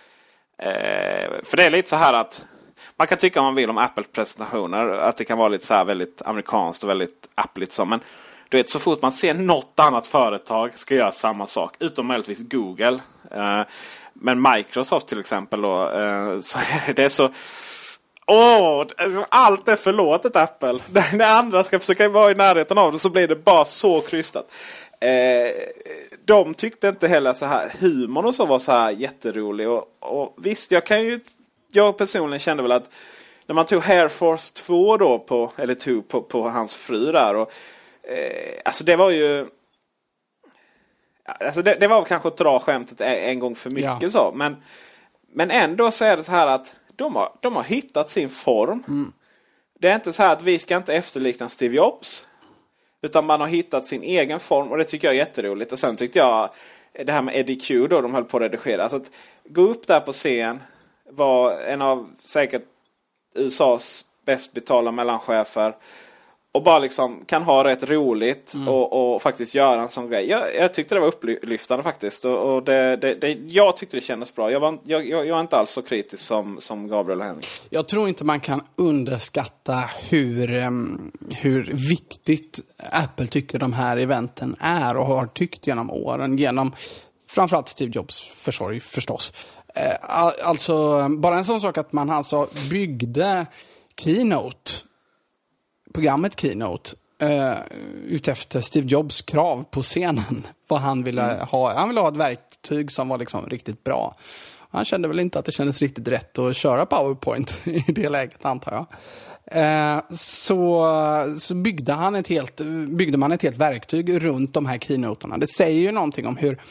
Eh, för det är lite så här att man kan tycka om man vill om Apple-presentationer. Att det kan vara lite så här väldigt amerikanskt och väldigt appligt. Så. Men du vet, så fort man ser något annat företag ska göra samma sak. Utom möjligtvis Google. Eh, men Microsoft till exempel då. Eh, så är det så Åh, oh, allt är förlåtet Apple. (laughs) När andra ska försöka vara i närheten av det så blir det bara så krystat. Eh, de tyckte inte heller så här humorn och så var så här jätterolig. Och, och visst, jag kan ju... Jag personligen kände väl att när man tog Hair Force 2 då på, eller tog på, på hans fru där. Och, eh, alltså det var ju... Alltså det, det var kanske att dra skämtet en, gång för mycket ja. så. Men, men ändå så är det så här att de har, de har hittat sin form. Mm. Det är inte så här att vi ska inte efterlikna Steve Jobs. Utan man har hittat sin egen form och det tycker jag är jätteroligt. Och sen tyckte jag det här med Eddie Q då de höll på att redigera. Alltså att gå upp där på scen. Var en av säkert USAs bäst betalda mellanchefer och bara liksom kan ha rätt roligt mm. och, och, faktiskt göra en sån grej. Jag, jag tyckte det var upplyftande faktiskt. Och, och det, det, det, jag tyckte det kändes bra. Jag var, jag, jag, är inte alls så kritisk som, som Gabriel och Henrik. Jag tror inte man kan underskatta hur, hur viktigt Apple tycker de här eventen är och har tyckt genom åren. Genom framförallt Steve Jobs försorg förstås. Uh, alltså, bara en sån sak att man alltså byggde Keynote programmet Keynote uh, utefter Steve Jobs krav på scenen. Vad han ville mm. ha. Han ville ha ett verktyg som var liksom riktigt bra. Han kände väl inte att det kändes riktigt rätt att köra PowerPoint (laughs) i det läget, antar jag. Eh, så, så byggde, han ett helt, byggde man ett helt verktyg runt de här keynoterna. Det säger ju någonting om hur,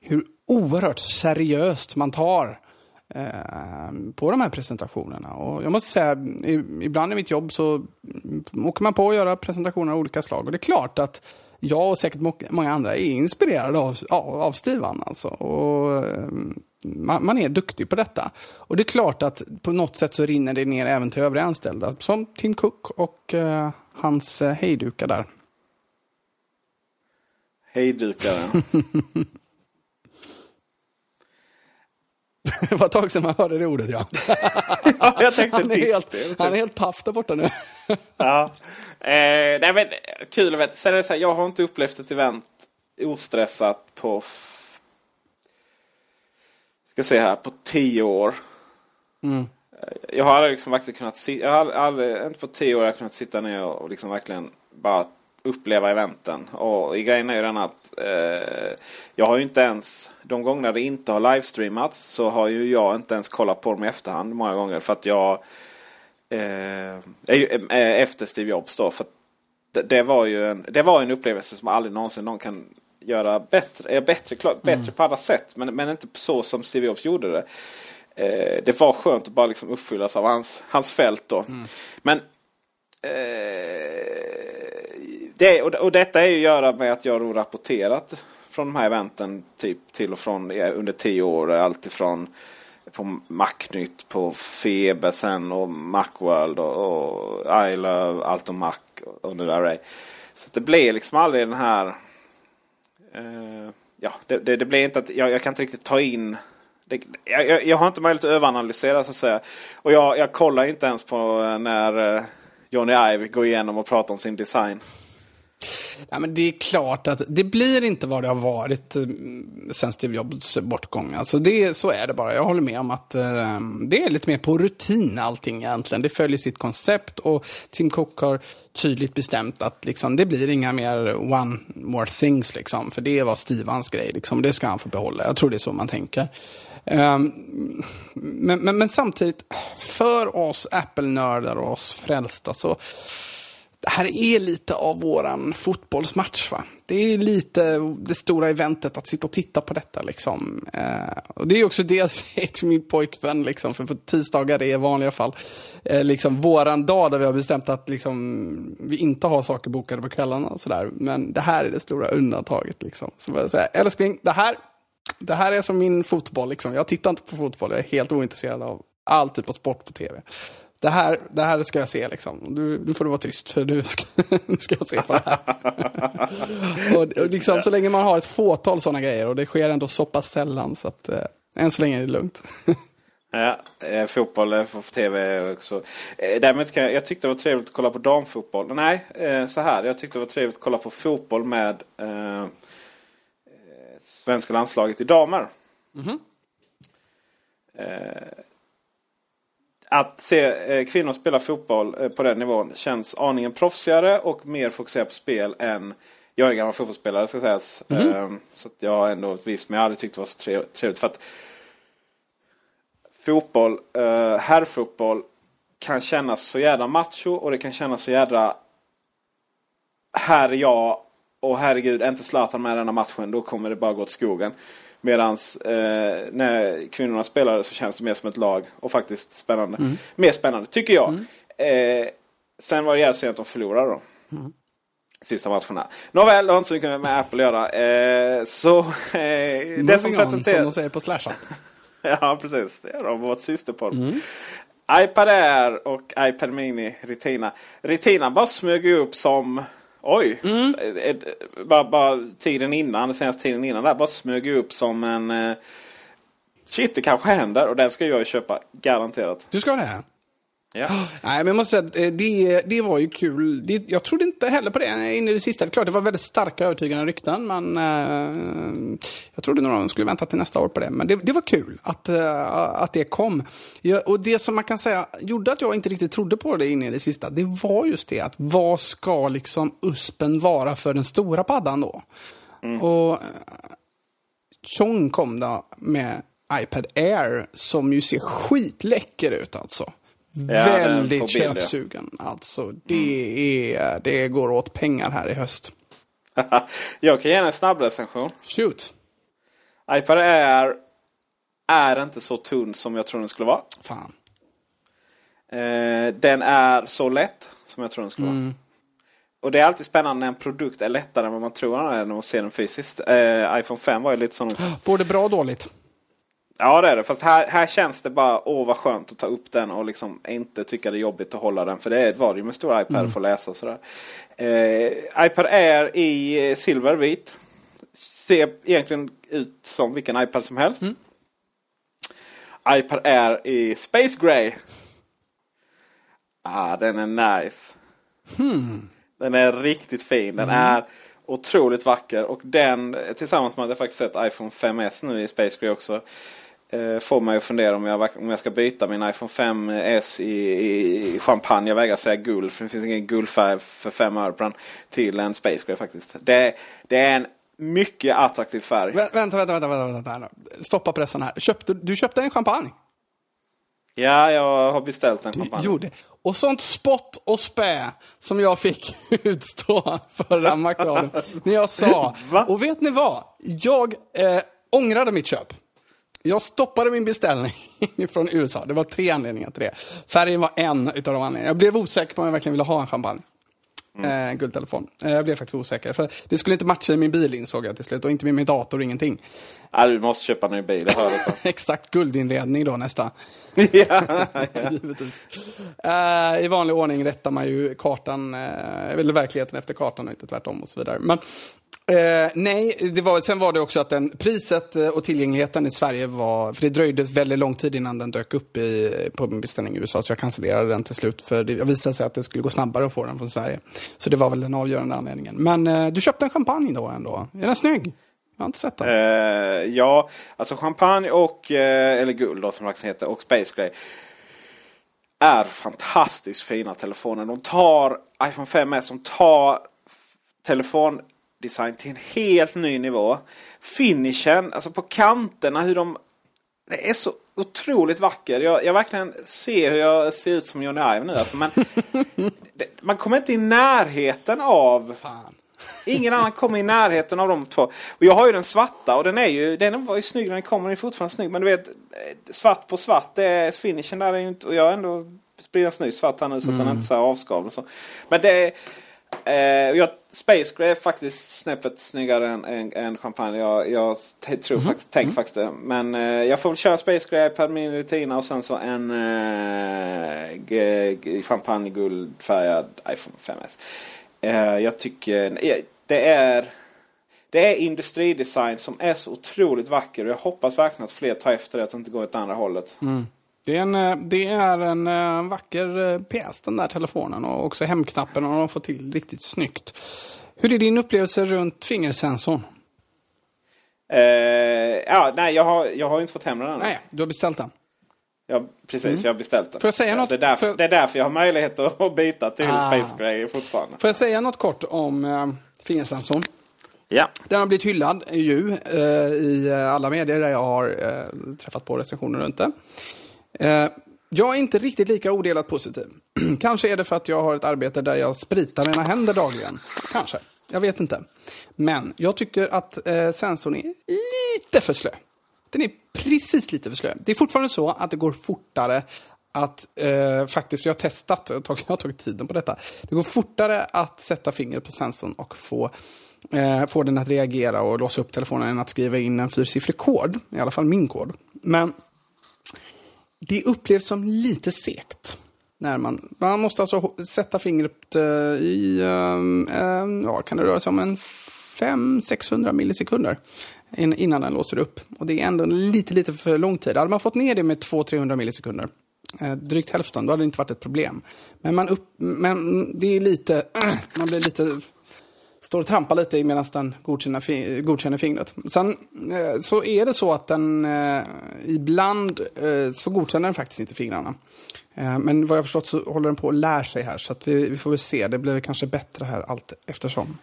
hur oerhört seriöst man tar på de här presentationerna. Och jag måste säga, ibland i mitt jobb så åker man på att göra presentationer av olika slag. Och det är klart att jag och säkert många andra är inspirerade av, av Stivan. Alltså. Och, eh, man, man, är duktig på detta. Och det är klart att på något sätt så rinner det ner även till övriga anställda. Som Tim Cook och uh, hans hejdukar där. Hejdukaren. (laughs) (laughs) det var ett tag sedan man hörde det ordet, ja. (laughs) ja jag tänkte han, är helt, han är helt paff där borta nu. (laughs) ja. Eh, nej, men, kul att veta. Sen är det så här, jag har inte upplevt ett event ostressat på ska se här, på tio år. Mm. Jag har aldrig liksom verkligen kunnat sitta, jag har aldrig, inte på tio år har jag kunnat sitta ner och liksom verkligen bara uppleva eventen. Och grejen är ju den att eh, jag har ju inte ens, de gånger det inte har livestreamats så har ju jag inte ens kollat på dem i efterhand många gånger. För att jag eh, eh, efter Steve Jobs då. För det, det, var ju en, det var en upplevelse som aldrig någonsin någon kan göra bättre. Bättre, bättre mm. på alla sätt men, men inte så som Steve Jobs gjorde det. Eh, det var skönt att bara liksom uppfyllas av hans, hans fält då. Mm. Men Eh, det, och, och detta är ju att göra med att jag har rapporterat från de här eventen typ till och från under tio år. Alltifrån på Macnytt, på Feber sen och Macworld och, och I Love, Allt om Mac och nu Array. Så det blir liksom aldrig den här... Eh, ja, det, det, det, blir inte att jag, jag kan inte riktigt ta in det, jag, jag, har inte möjlighet att överanalysera så att säga. Och jag, jag kollar inte ens på när eh, Johnny Ive går igenom och pratar om sin design. Ja, men det är klart att det blir inte vad det har varit eh, sen Steve Jobs bortgång. Alltså det, så är det bara. Jag håller med om att eh, det är lite mer på rutin allting egentligen. Det följer sitt koncept och Tim Cook har tydligt bestämt att liksom, det blir inga mer one more things. Liksom, för det var Stevans grej. Liksom, det ska han få behålla. Jag tror det är så man tänker. Um, men, men, men, samtidigt, för oss Apple-nördar och oss frälsta så det här är lite av våran fotbollsmatch. Va? Det är lite det stora eventet att sitta och titta på detta. Liksom. Eh, och Det är också det jag (laughs) säger till min pojkvän, liksom, för på tisdagar är i vanliga fall eh, liksom, våran dag där vi har bestämt att liksom, vi inte har saker bokade på kvällarna. Och sådär. Men det här är det stora undantaget. Liksom. Så jag säga, älskling, det här, det här är som min fotboll. Liksom. Jag tittar inte på fotboll, jag är helt ointresserad av all typ av sport på tv det här, det här ska jag se liksom. Du, nu får du vara tyst för nu ska, (laughs) nu ska jag se på det här. (laughs) och, och liksom, så länge man har ett fåtal sådana grejer och det sker ändå så pass sällan så att eh, än så länge är det lugnt. (laughs) ja, eh, fotboll eh, på tv också. Eh, däremot kan jag, jag tyckte det var trevligt att kolla på damfotboll. Nej, eh, så här. Jag tyckte det var trevligt att kolla på fotboll med eh, svenska landslaget i damer. Mm -hmm att se eh, kvinnor spela fotboll eh, på den nivån känns aningen proffsigare och mer fokuserat på spel än jag är gammal fotbollsspelare ska sägas. Mm. Så att jag har ändå visst, men jag aldrig tyckt det var så trevligt. För att fotboll, eh, herrfotboll kan kännas så jävla macho och det kan kännas så jädra här är jag och herregud, är inte Zlatan med i denna matchen då kommer det bara gå åt skogen. Medan eh, när kvinnorna spelade så känns det mer som ett lag och faktiskt spännande. Mm. Mer spännande tycker jag. Mm. Eh, sen var det jävligt sent att de förlorade då. Mm. Sista matcherna. Nåväl, det har inte så mycket med Apple att göra. Eh, så eh, det som presenteras... som de säger på Slashat. (laughs) ja, precis. Det är de, vårt systerpodd. Mm. iPad Air och iPad Mini Retina. Retina bara smög upp som Oj! Mm. Bara, bara, tiden innan, senaste tiden innan där bara smög upp som en... Eh, shit, det kanske händer och den ska jag köpa garanterat. Du ska det? Ja. Nej, men jag måste säga att eh, det, det var ju kul. Det, jag trodde inte heller på det in i det sista. Det, klart, det var väldigt starka övertygande rykten, men eh, jag trodde nog de skulle vänta till nästa år på det. Men det, det var kul att, eh, att det kom. Jag, och det som man kan säga gjorde att jag inte riktigt trodde på det in i det sista, det var just det att vad ska liksom USPen vara för den stora paddan då? Mm. Och eh, Chong kom då med iPad Air som ju ser skitläcker ut alltså. Ja, Väldigt köpsugen. Alltså, det, är, det går åt pengar här i höst. (laughs) jag kan ge en snabb recension. Shoot. iPad Air är inte så tunn som jag tror den skulle vara. Fan. Eh, den är så lätt som jag tror den skulle mm. vara. Och det är alltid spännande när en produkt är lättare än vad man tror den är när man ser den fysiskt. Eh, iPhone 5 var ju lite sån. Både bra och dåligt. Ja det är det. Fast här, här känns det bara åh vad skönt att ta upp den och liksom inte tycka det är jobbigt att hålla den. För det var ju med stor iPad mm. för att läsa och sådär. Eh, iPad Air i eh, silvervit. Ser egentligen ut som vilken iPad som helst. Mm. iPad Air i Space Gray. Ah, den är nice. Hmm. Den är riktigt fin. Den mm. är otroligt vacker. Och den tillsammans med att jag faktiskt sett iPhone 5S nu i Space Gray också får mig att fundera om jag, om jag ska byta min iPhone 5S i, i champagne. Jag vägrar säga guld för det finns ingen guldfärg för 5 öre på den. Till en Space Gray faktiskt. Det, det är en mycket attraktiv färg. Vä vänta, vänta, vänta, vänta, vänta. Stoppa pressen här. Köpte, du köpte en champagne? Ja, jag har beställt en champagne. Du gjorde. Och sånt spott och spä som jag fick (laughs) utstå förra Macradion. när jag sa, och vet ni vad? Jag eh, ångrade mitt köp. Jag stoppade min beställning (laughs) från USA. Det var tre anledningar till det. Färgen var en utav de anledningarna. Jag blev osäker på om jag verkligen ville ha en champagne. Mm. Eh, guldtelefon. Eh, jag blev faktiskt osäker. För det skulle inte matcha i min bil insåg jag till slut. Och inte med min dator, och ingenting. Ja, du måste köpa en ny bil, det hör (laughs) Exakt, guldinredning då nästa. (laughs) ja, Givetvis. Eh, I vanlig ordning rättar man ju kartan, eh, eller verkligheten efter kartan och inte tvärtom och så vidare. Men Eh, nej, det var, sen var det också att den, priset eh, och tillgängligheten i Sverige var... För det dröjde väldigt lång tid innan den dök upp i, på min beställning i USA, så jag cancellerade den till slut. För det visade sig att det skulle gå snabbare att få den från Sverige. Så det var väl den avgörande anledningen. Men eh, du köpte en champagne då ändå. Är den snygg? Jag har inte sett den. Eh, ja, alltså champagne och, eh, eller guld då som det heter, och Space Gray. Är fantastiskt fina telefoner. De tar iPhone 5S som tar telefon telefondesign till en helt ny nivå. Finishen, alltså på kanterna hur de... Det är så otroligt vacker. Jag, jag verkligen ser hur jag ser ut som Johnny Ive nu. Alltså, men (laughs) det, man kommer inte i närheten av... Fan. Ingen annan kommer i närheten av de två. Och jag har ju den svarta och den är ju, den var ju snygg när den kom. Den är fortfarande snygg. Men du vet, svart på svart, det är finishen där är ju inte... Och jag har ändå spridat snygg svart här nu så att den är inte så avskavd och så. Men det. Eh, jag, Space Gray är faktiskt snäppet snyggare än, än, än champagne. Jag, jag tror Mhm. faktiskt, tänker faktiskt det. Men eh, jag får väl köra Space Gray per min retina och sen så en eh, champagne guldfärgad iPhone 5S. Eh, jag tycker eh, det är det är industridesign som är så otroligt vacker. Och jag hoppas verkligen att fler tar efter det. Att det inte går åt andra hållet. Det är en, eh, det är en eh, vacker eh, pjäs den där telefonen och också hemknappen och de har fått till riktigt snyggt. Hur är din upplevelse runt fingersensorn? Eh, ja, nej, jag har, jag har inte fått hem den än. Nej, du har beställt den. Ja, precis. Jag har beställt den. Får jag säga något? Det är, därför, Får- det är därför jag har möjlighet att byta till Ah. Space Gray fortfarande. Får jag säga något kort om eh, fingersensorn? Ja. Den har blivit hyllad ju eh, i alla medier där jag har eh, träffat på recensioner runt det. Eh, jag är inte riktigt lika odelat positiv. (clears throat) Kanske är det för att jag har ett arbete där jag spritar mina händer dagligen. Kanske. Jag vet inte. Men jag tycker att eh, sensorn är lite för slö. Den är precis lite för slö. Det är fortfarande så att det går fortare att eh, faktiskt, jag har testat, jag har, tagit, (laughs) jag har tagit tiden på detta. Det går fortare att sätta fingret på sensorn och få, eh, få den att reagera och låsa upp telefonen än att skriva in en fyrsiffrig kod. I alla fall min kod. Men det upplevs som lite segt. När man, man måste alltså sätta fingret eh, i, eh, eh, ja, kan det röra sig om en 500-600 millisekunder innan den låser upp. Och det är ändå lite, lite för lång tid. Hade man fått ner det med 200-300 millisekunder, drygt hälften, då hade det inte varit ett problem. Men, man upp, men det är lite, (clears throat) man blir lite står och trampar lite i medan den godkänner, fi- godkänner fingret. Sen eh, så är det så att den eh, ibland eh, så godkänner den faktiskt inte fingrarna. Men vad jag förstått så håller den på att lära sig här så vi, vi får väl se. Det blir kanske bättre här allt eftersom.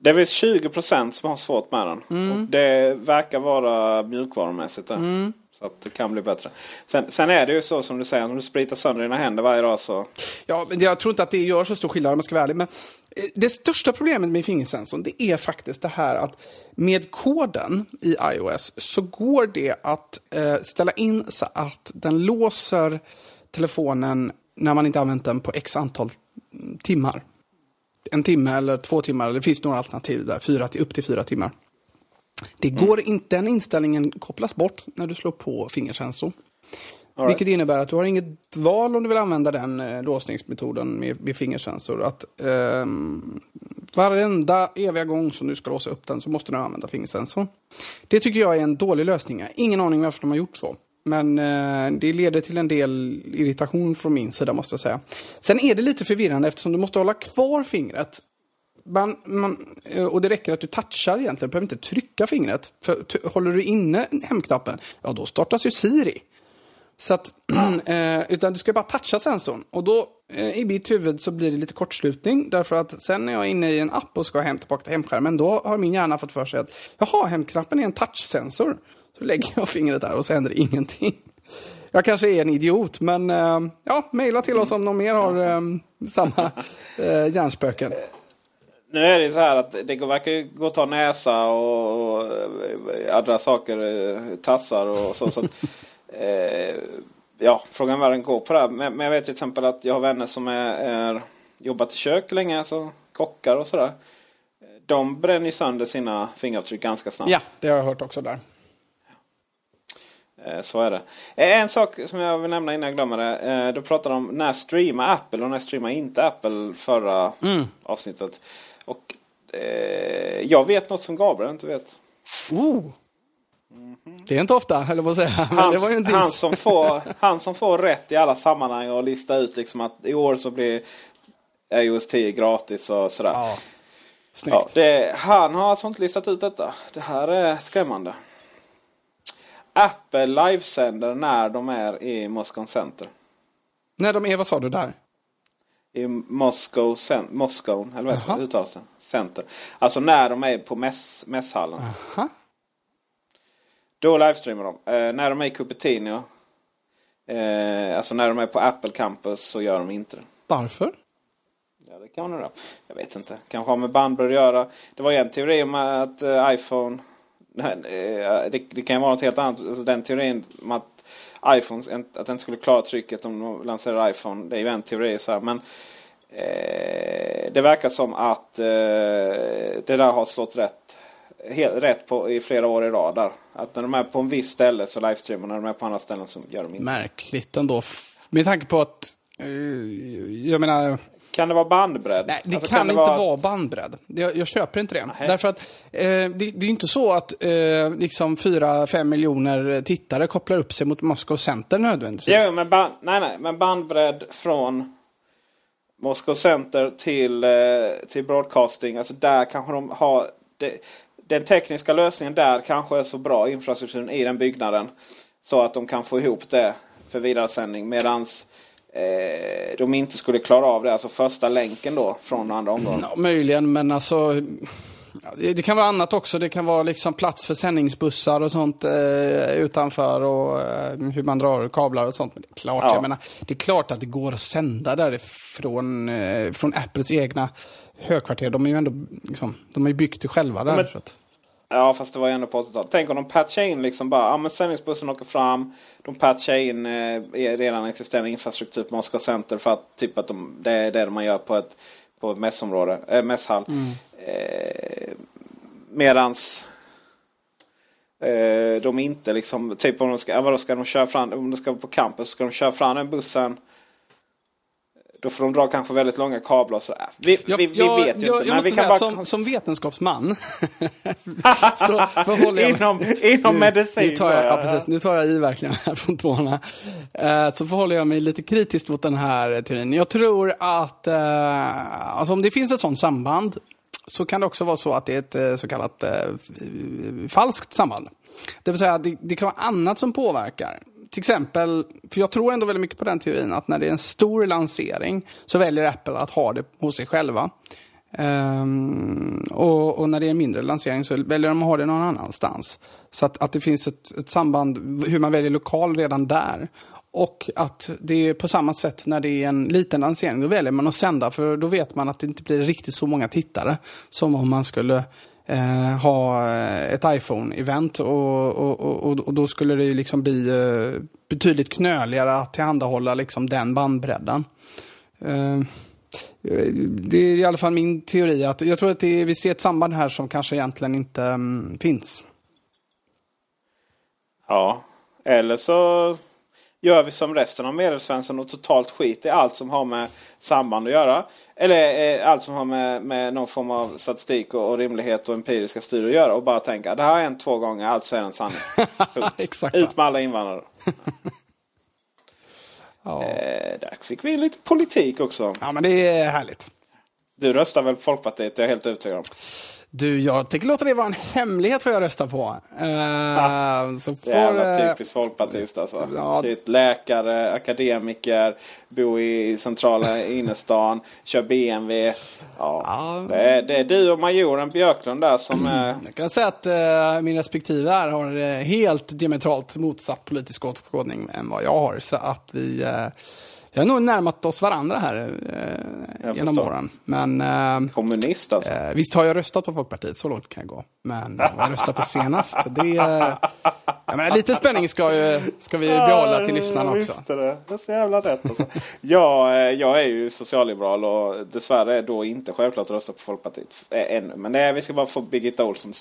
Det är väl 20 procent som har svårt med den. Mm. Och det verkar vara mjukvarumässigt där. Så att det kan bli bättre. Sen, sen är det ju så som du säger, om du spritar sönder dina händer varje dag så... Ja, men jag tror inte att det gör så stor skillnad om jag ska vara ärlig. Men det största problemet med fingersensorn det är faktiskt det här att med koden i iOS så går det att eh, ställa in så att den låser telefonen när man inte använt den på x antal mm, timmar. En timme eller två timmar, eller det finns några alternativ där, fyra till, upp till fyra timmar. Det går inte, den inställningen kopplas bort när du slår på fingersensor right. Vilket innebär att du har inget val om du vill använda den eh, låsningsmetoden med, med fingersensor. Att eh, varenda eviga gång som du ska låsa upp den så måste du använda fingersensorn. Det tycker jag är en dålig lösning. Jag har ingen aning varför de har gjort så. Men eh, det leder till en del irritation från min sida måste jag säga. Sen är det lite förvirrande eftersom du måste hålla kvar fingret man, man, eh, och det räcker att du touchar egentligen, du behöver inte trycka fingret. För håller du inne hemknappen, ja då startas ju Siri. Så att, (clears throat) eh, utan du ska bara toucha sensorn. Och då eh, i mitt huvud så blir det lite kortslutning. Därför att sen när jag är inne i en app och ska hem tillbaka till hemskärmen, då har min hjärna fått för sig att jaha, hemknappen är en touchsensor. Så lägger jag fingret där och så händer ingenting. Jag kanske är en idiot, men eh, ja, mejla till oss om någon mer har eh, samma eh, hjärnspöken. Nu är det så här att det går- verkar gå att ta näsa och, och andra saker, tassar och så. så att, eh, ja, frågan är vad den går på det här. Men, men jag vet till exempel att jag har vänner som är, är jobbat i kök länge, alltså kockar och sådär. De bränner ju sönder sina fingeravtryck ganska snabbt. Ja, det har jag hört också där. Eh, Så är det. Eh, En sak som jag vill nämna innan jag glömmer det. Eh, Du pratade om när streamar Apple och när streamar inte Apple förra avsnittet. Och Eh, jag vet något som Gabriel inte vet. Oh. Det är inte ofta, (laughs) var ju en han, diss. som får, han som får rätt i alla sammanhang och lista ut liksom att i år så blir iOS 10 gratis och sådär. Ja. Ja, det, han har alltså inte listat ut detta. Det här är skrämmande. Apple livesänder när de är i Moscow Center. När de är, vad sa du där? I Moscow, cen- Moscow eller vad uttalas det? Center. Alltså när de är på mäss, mässhallen. Aha. Då livestreamar de. Eh, när de är i Cupertino. Eh, alltså när de är på Apple Campus så gör de inte det. Varför? Ja, det kan man göra. Jag vet inte. Kanske har med bandbredd att göra. Det var ju en teori om att eh, iPhone... Eh, det, det kan ju vara något helt annat. Alltså, den teorin om att iPhones att den skulle klara trycket om de lanserar iPhone. Det är ju en teori. Så här. Men eh, det verkar som att eh, det där har slått rätt. Helt rätt på, i flera år i rad. Där. Att när de är på en viss ställe så livestreamar. När de är på andra ställen så gör de inte. Märkligt ändå. Med tanke på att, eh, jag menar, Kan det vara bandbredd? nej, det Alltså, kan, det inte vara bandbredd. Jag, jag köper inte det. Nej. Därför att eh, det, det är inte så att eh, liksom 4-5 miljoner tittare kopplar upp sig mot Moscow Center nödvändigtvis. Jo, men, ban- nej, nej, men bandbredd från Moscow Center till, eh, till broadcasting. Alltså där kanske de har... Det, den tekniska lösningen där kanske är så bra, infrastrukturen i den byggnaden. Så att de kan få ihop det för vidaresändning. Medans eh, de inte skulle klara av det. Alltså första länken då från andra områden. Ja, möjligen, men alltså... det kan vara annat också. Det kan vara liksom plats för sändningsbussar och sånt eh, utanför och eh, hur man drar kablar och sånt. Men det är klart, Ja. jag menar, det är klart att det går att sända därifrån eh, från Apples egna högkvarter. De är ju ändå liksom, de har ju byggt det själva där. men- Ja, fast det var ju ändå på 80-talet. Tänk om de patchar in liksom bara, ja men sändningsbussen åker fram. De patchar in eh, redan existerande infrastruktur på Moscow Center för att typ att de, det är det man gör på ett, på ett mässområde, äh, mässhall. Eh, medans eh, de inte liksom, typ om de ska, vadå, ska de köra fram, om de ska på campus, ska de köra fram den bussen. Då får de dra kanske väldigt långa kablar och sådär. Vi, Jag, vi, vi jag, vet ju jag, inte. Men vi kan säga, bara som, som vetenskapsman (laughs) så förhåller jag mig... inom, inom Nu- medicin. Nu tar, jag, ja, precis, nu tar jag i verkligen här från tårna. Eh, så förhåller jag mig lite kritiskt mot den här teorin. Jag tror att eh, alltså om det finns ett sånt samband så kan det också vara så att det är ett eh, så kallat falskt samband. Det vill säga, det, det kan vara annat som påverkar. Till exempel, för jag tror ändå väldigt mycket på den teorin, att när det är en stor lansering så väljer Apple att ha det hos sig själva. Um, och, och när det är en mindre lansering så väljer de att ha det någon annanstans. Så att, att det finns ett, ett samband, hur man väljer lokal redan där. Och att det är på samma sätt när det är en liten lansering, då väljer man att sända för då vet man att det inte blir riktigt så många tittare som om man skulle eh, ha eh, ett iPhone-event och, och, och, och då skulle det ju liksom bli eh, betydligt knöligare att tillhandahålla liksom den bandbredden. Eh, det är i alla fall min teori. att Jag tror att det är, vi ser ett samband här som kanske egentligen inte mm, finns. Ja, eller så gör vi som resten av medelsvensson och totalt skit i allt som har med samband att göra. Eller eh, allt som har med, med någon form av statistik och, och rimlighet och empiriska studier att göra. Och bara tänka det här har hänt två gånger, alltså är det en sanning. (laughs) Exakt. Ut med alla invandrare. (laughs) Ja. Eh, där fick vi lite politik också. ja, men det är härligt. Du röstar väl på Folkpartiet? Det är jag helt övertygad om. Du, jag tänker låta det vara en hemlighet vad jag röstar på. Uh, så får, Jävla eh, typiskt folkpartist alltså. ja. Shit, läkare, akademiker, bor i centrala innerstan, (laughs) kör BMW. Ja. Ja. Det, är, det är du och majoren Björklund där som är... Jag kan säga att uh, min respektive här har eh, helt diametralt motsatt politisk åskådning än vad jag har. Så att vi, uh, vi har nog närmat oss varandra här Jag genom förstår. åren. Men uh, kommunist alltså. Eh, visst har jag röstat på Folkpartiet, så långt kan jag gå. Men vad jag röstat på senast, det... Eh, jag menar, lite spänning ska, ju, ska vi behålla till lyssnarna Jag också. visste det. Det är så jävla rätt alltså. jag, eh, jag är ju socialliberal och dessvärre är då inte självklart att rösta på Folkpartiet eh, ännu. Men nej, vi ska bara få Birgitta Olsson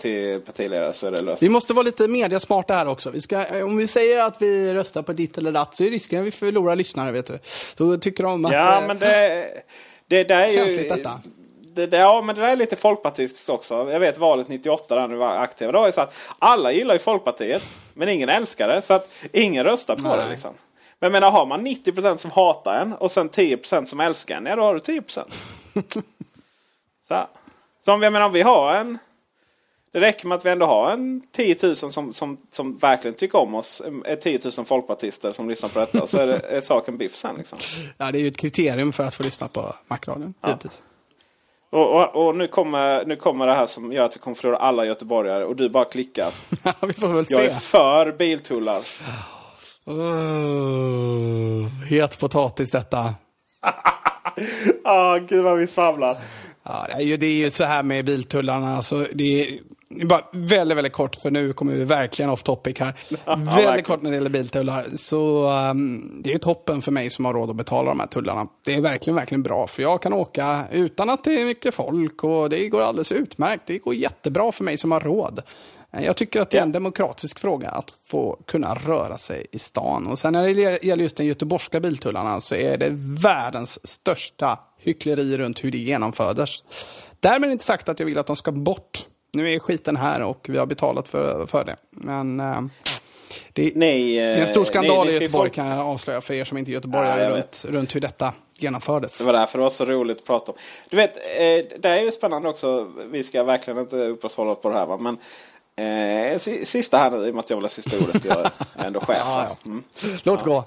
till, eh, partiledare så är det löst. Vi måste vara lite mediasmarta här också. Vi ska, eh, om vi säger att vi röstar på ditt eller datt så är risken att vi förlorar lyssnare, vet du. Så tycker de att... Ja, eh, men det, det, det är ju... Känsligt detta. det, det, ja, men det där är lite folkpartistiskt också. Jag vet valet 98 där ni var aktiva. Då är så att alla gillar ju Folkpartiet. Men ingen älskar det. Så att ingen röstar på Nej. det. Liksom. Men menar, har man 90% som hatar en och sen 10% som älskar en. Ja, då har du 10%. (laughs) så, här. så om, jag menar, om vi har en... Det räcker med att vi ändå har en 10 000 som, som, som verkligen tycker om oss. Är 10 000 folkpartister som lyssnar på detta. Så är, det, är saken biff sen. Liksom. (laughs) Ja, det är ju ett kriterium för att få lyssna på Macradion. givetvis. Och, och, och nu, kommer, nu kommer det här som gör att vi kommer förlora alla göteborgare. Och du bara klickar. (laughs) Ja, vi får väl Jag är se. för biltullar. Uh, (laughs) het potatis detta. Ah, gud vad vi svamlar. Ja, det, är ju, det är ju så här med biltullarna. Alltså, det är bara väldigt, väldigt kort, för nu kommer vi verkligen off topic här. (laughs) väldigt kort när det gäller biltullar. Så um, det är toppen för mig som har råd att betala de här tullarna. Det är verkligen, verkligen bra. För jag kan åka utan att det är mycket folk och det går alldeles utmärkt. Det går jättebra för mig som har råd. Eh, Jag tycker att det är en demokratisk fråga att få kunna röra sig i stan. Och sen när det gäller just den göteborgska biltullarna så är det världens största hyckleri runt hur det genomfördes. Därmed inte sagt att jag vill att de ska bort. Nu är skiten här och vi har betalat för, för det. Men eh, det, Nej, det är en stor skandal nej, i Göteborg folk- kan jag avslöja för er som inte är göteborgare Ja, runt, runt hur detta genomfördes. Det var därför det var så roligt att prata om. Du vet, eh, det är ju spännande också. Vi ska verkligen inte upprätthålla på det här. Va? Men eh, si- sista här nu, i och med att jag vill ha sista ordet. Jag är ändå chef. (laughs) Ja, ja. Mm. Låt gå.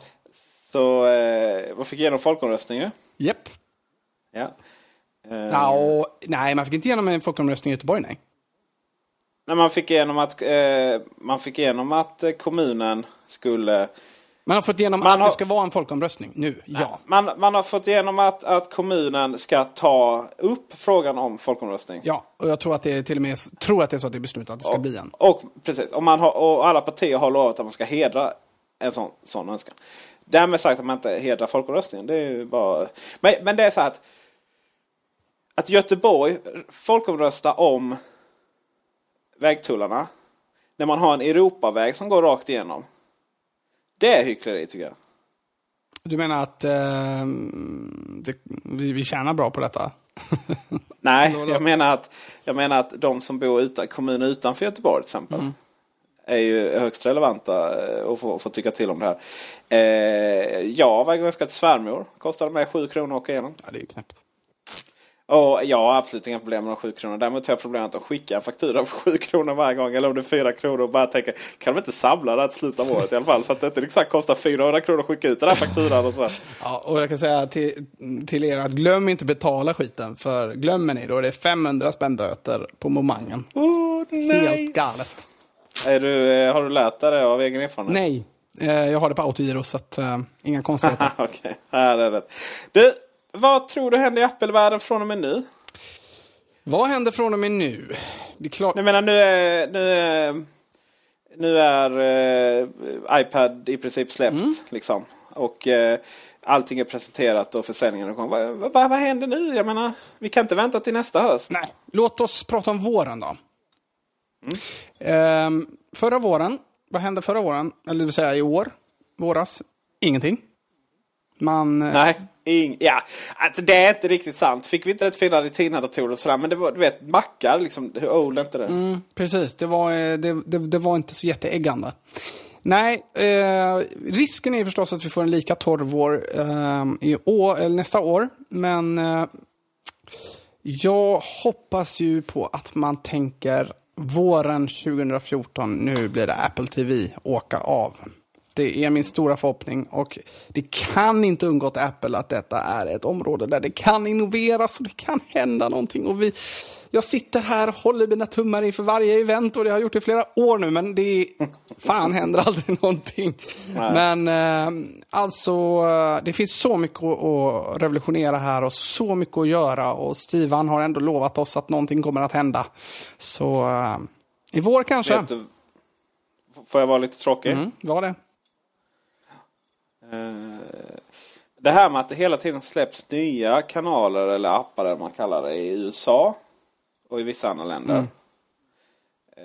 Så eh, vad fick igenom folkomröstningen? Japp. Ja. Eh, Ja, och, nej, man fick inte igenom en folkomröstning i Göteborg, nej. När man, fick igenom att, eh, man fick igenom att eh, kommunen skulle... Man har fått igenom Man att har- det ska vara en folkomröstning nu, ja. Man, man har fått igenom att, att kommunen ska ta upp frågan om folkomröstning. Ja, och jag tror att det är till och med tror att det är så att det är beslutat att det ska och, bli en. Och, precis, och, man har, och alla partier har lovat att man ska hedra en sån, sån önskan. Därmed sagt att man inte hedrar folkomröstningen. Det är ju bara... men, men det är så här att, att Göteborg folkomröstar om vägtullarna. När man har en Europaväg som går rakt igenom. Det är hyckleri tycker jag. Du menar att eh, det, vi, vi tjänar bra på detta? (laughs) Nej, jag menar att, jag menar att de som bor i kommuner utanför Göteborg till exempel. Mm. Är ju högst relevanta eh, och får, får tycka till om det här. Eh, jag var ganska till svärmor. Kostade mig 7 kronor att åka igenom. Ja, det är ju knäppt. Och jag har absolut inga problem med de 7 kronorna. Däremot har jag problem att skicka en faktura på 7 kronor varje gång. Eller om det är 4 kronor och bara tänka kan de inte samla det här till slutet av året i alla fall. Så att det inte exakt kostar 400 kronor att skicka ut den här fakturan. Och så. Ja, och jag kan säga till, till er att glöm inte betala skiten. För glömmer ni då är det 500 spänn böter på momangen. Oh, Helt galet. Är du, eh, har du lärt dig det av egen erfarenhet? Nej, eh, jag har det på autogiro så att, eh, inga konstigheter. (laughs) Okej, här är det. Du, vad tror du händer i Apple-världen från och med nu? Vad händer från och med nu? Det är klart... Jag menar nu är, nu är, nu är eh, iPad i princip släppt. Mm. Liksom. Och eh, allting är presenterat och försäljningen är igång. Vad, vad, vad händer nu? Jag menar, vi kan inte vänta till nästa höst. Nej, låt oss prata om våren då. Ehm, förra våren, vad hände förra våren? Eller det vill säga i år, våras? Ingenting. Man... eh, Nej, ing, ja, alltså det är inte riktigt sant. Fick vi inte rätt fina Retina-datorer och sådär. Men det var, du vet, mackar liksom. Hur old är inte det? Mm, precis, det var, eh, det, det, det var inte så jätteäggande. Nej, eh, risken är förstås att vi får en lika torr vår eh, i år, eller nästa år. Men eh, jag hoppas ju på att man tänker våren 2014, nu blir det Apple TV, åka av. Det är min stora förhoppning och det kan inte undgått Apple att detta är ett område där det kan innoveras och det kan hända någonting. Och vi, jag sitter här och håller mina tummar inför varje event och det har jag gjort i flera år nu men det fan händer aldrig (laughs) någonting. Nej. Men eh, alltså, eh, det finns så mycket att, revolutionera här och så mycket att göra och Stivan har ändå lovat oss att någonting kommer att hända. Så eh, i vår kanske. Vet du, får jag vara lite tråkig? Mm, var det. Eh, det här med att det hela tiden släpps nya kanaler eller appar eller vad man kallar det i USA och i vissa andra länder. Mm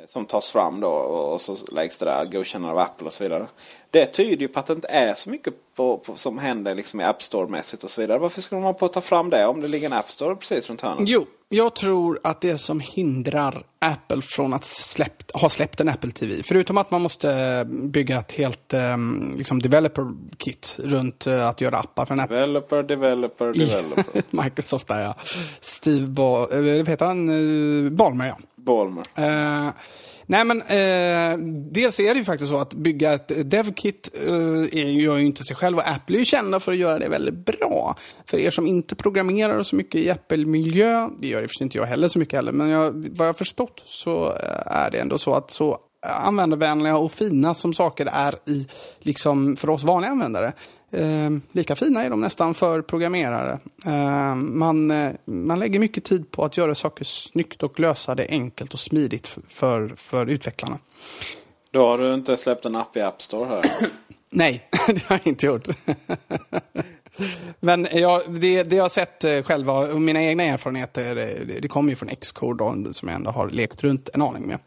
som tas fram då och så läggs det där godkännande av Apple och så vidare. Det tyder ju på att det inte är så mycket på, på, som händer liksom i App Store-mässigt och så vidare. Varför ska man på att ta fram det om det ligger en App Store precis runt hörnet? Jo, jag tror att det som hindrar Apple från att släppt, ha släppt en Apple TV, förutom att man måste bygga ett helt um, liksom developer kit runt uh, att göra appar för en Apple. Developer, developer, developer. (laughs) Microsoft där ja. Steve ba uh, heter han? Ballmer ja. Balmer? Uh, eh, nej men, uh, dels är det ju faktiskt så att bygga ett DevKit uh, gör ju inte sig själv och Apple är ju kända för att göra det väldigt bra. För er som inte programmerar så mycket i Apple-miljö, det gör i och för sig inte jag heller så mycket heller, men jag, vad jag förstått så är det ändå så att så användarvänliga och fina som saker är i, liksom för oss vanliga användare. Eh, lika fina är de nästan för programmerare. Eh, man, eh, man lägger mycket tid på att göra saker snyggt och lösa det enkelt och smidigt för, för, utvecklarna. Då har du inte släppt en app i App Store här? (coughs) Nej, (coughs) det har jag inte gjort. (laughs) Men jag, det, det jag har sett eh, själva och mina egna erfarenheter, det, det kommer ju från Xcode som jag ändå har lekt runt en aning med.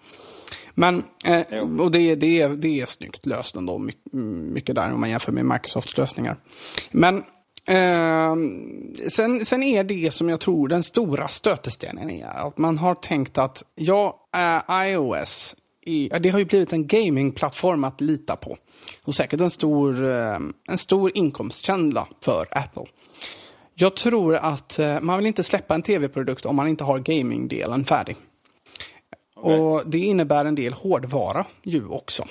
Men, eh, och det, det, är, det är snyggt löst ändå, mycket där om man jämför med Microsofts lösningar. Men eh, sen, sen är det som jag tror den stora stötestenen är att man har tänkt att ja, eh, iOS, är, det har ju blivit en gamingplattform att lita på. Och säkert en stor, eh, en stor inkomstkälla för Apple. Jag tror att eh, man vill inte släppa en tv-produkt om man inte har gamingdelen färdig. Okay. Och Det innebär en del hårdvara ju också.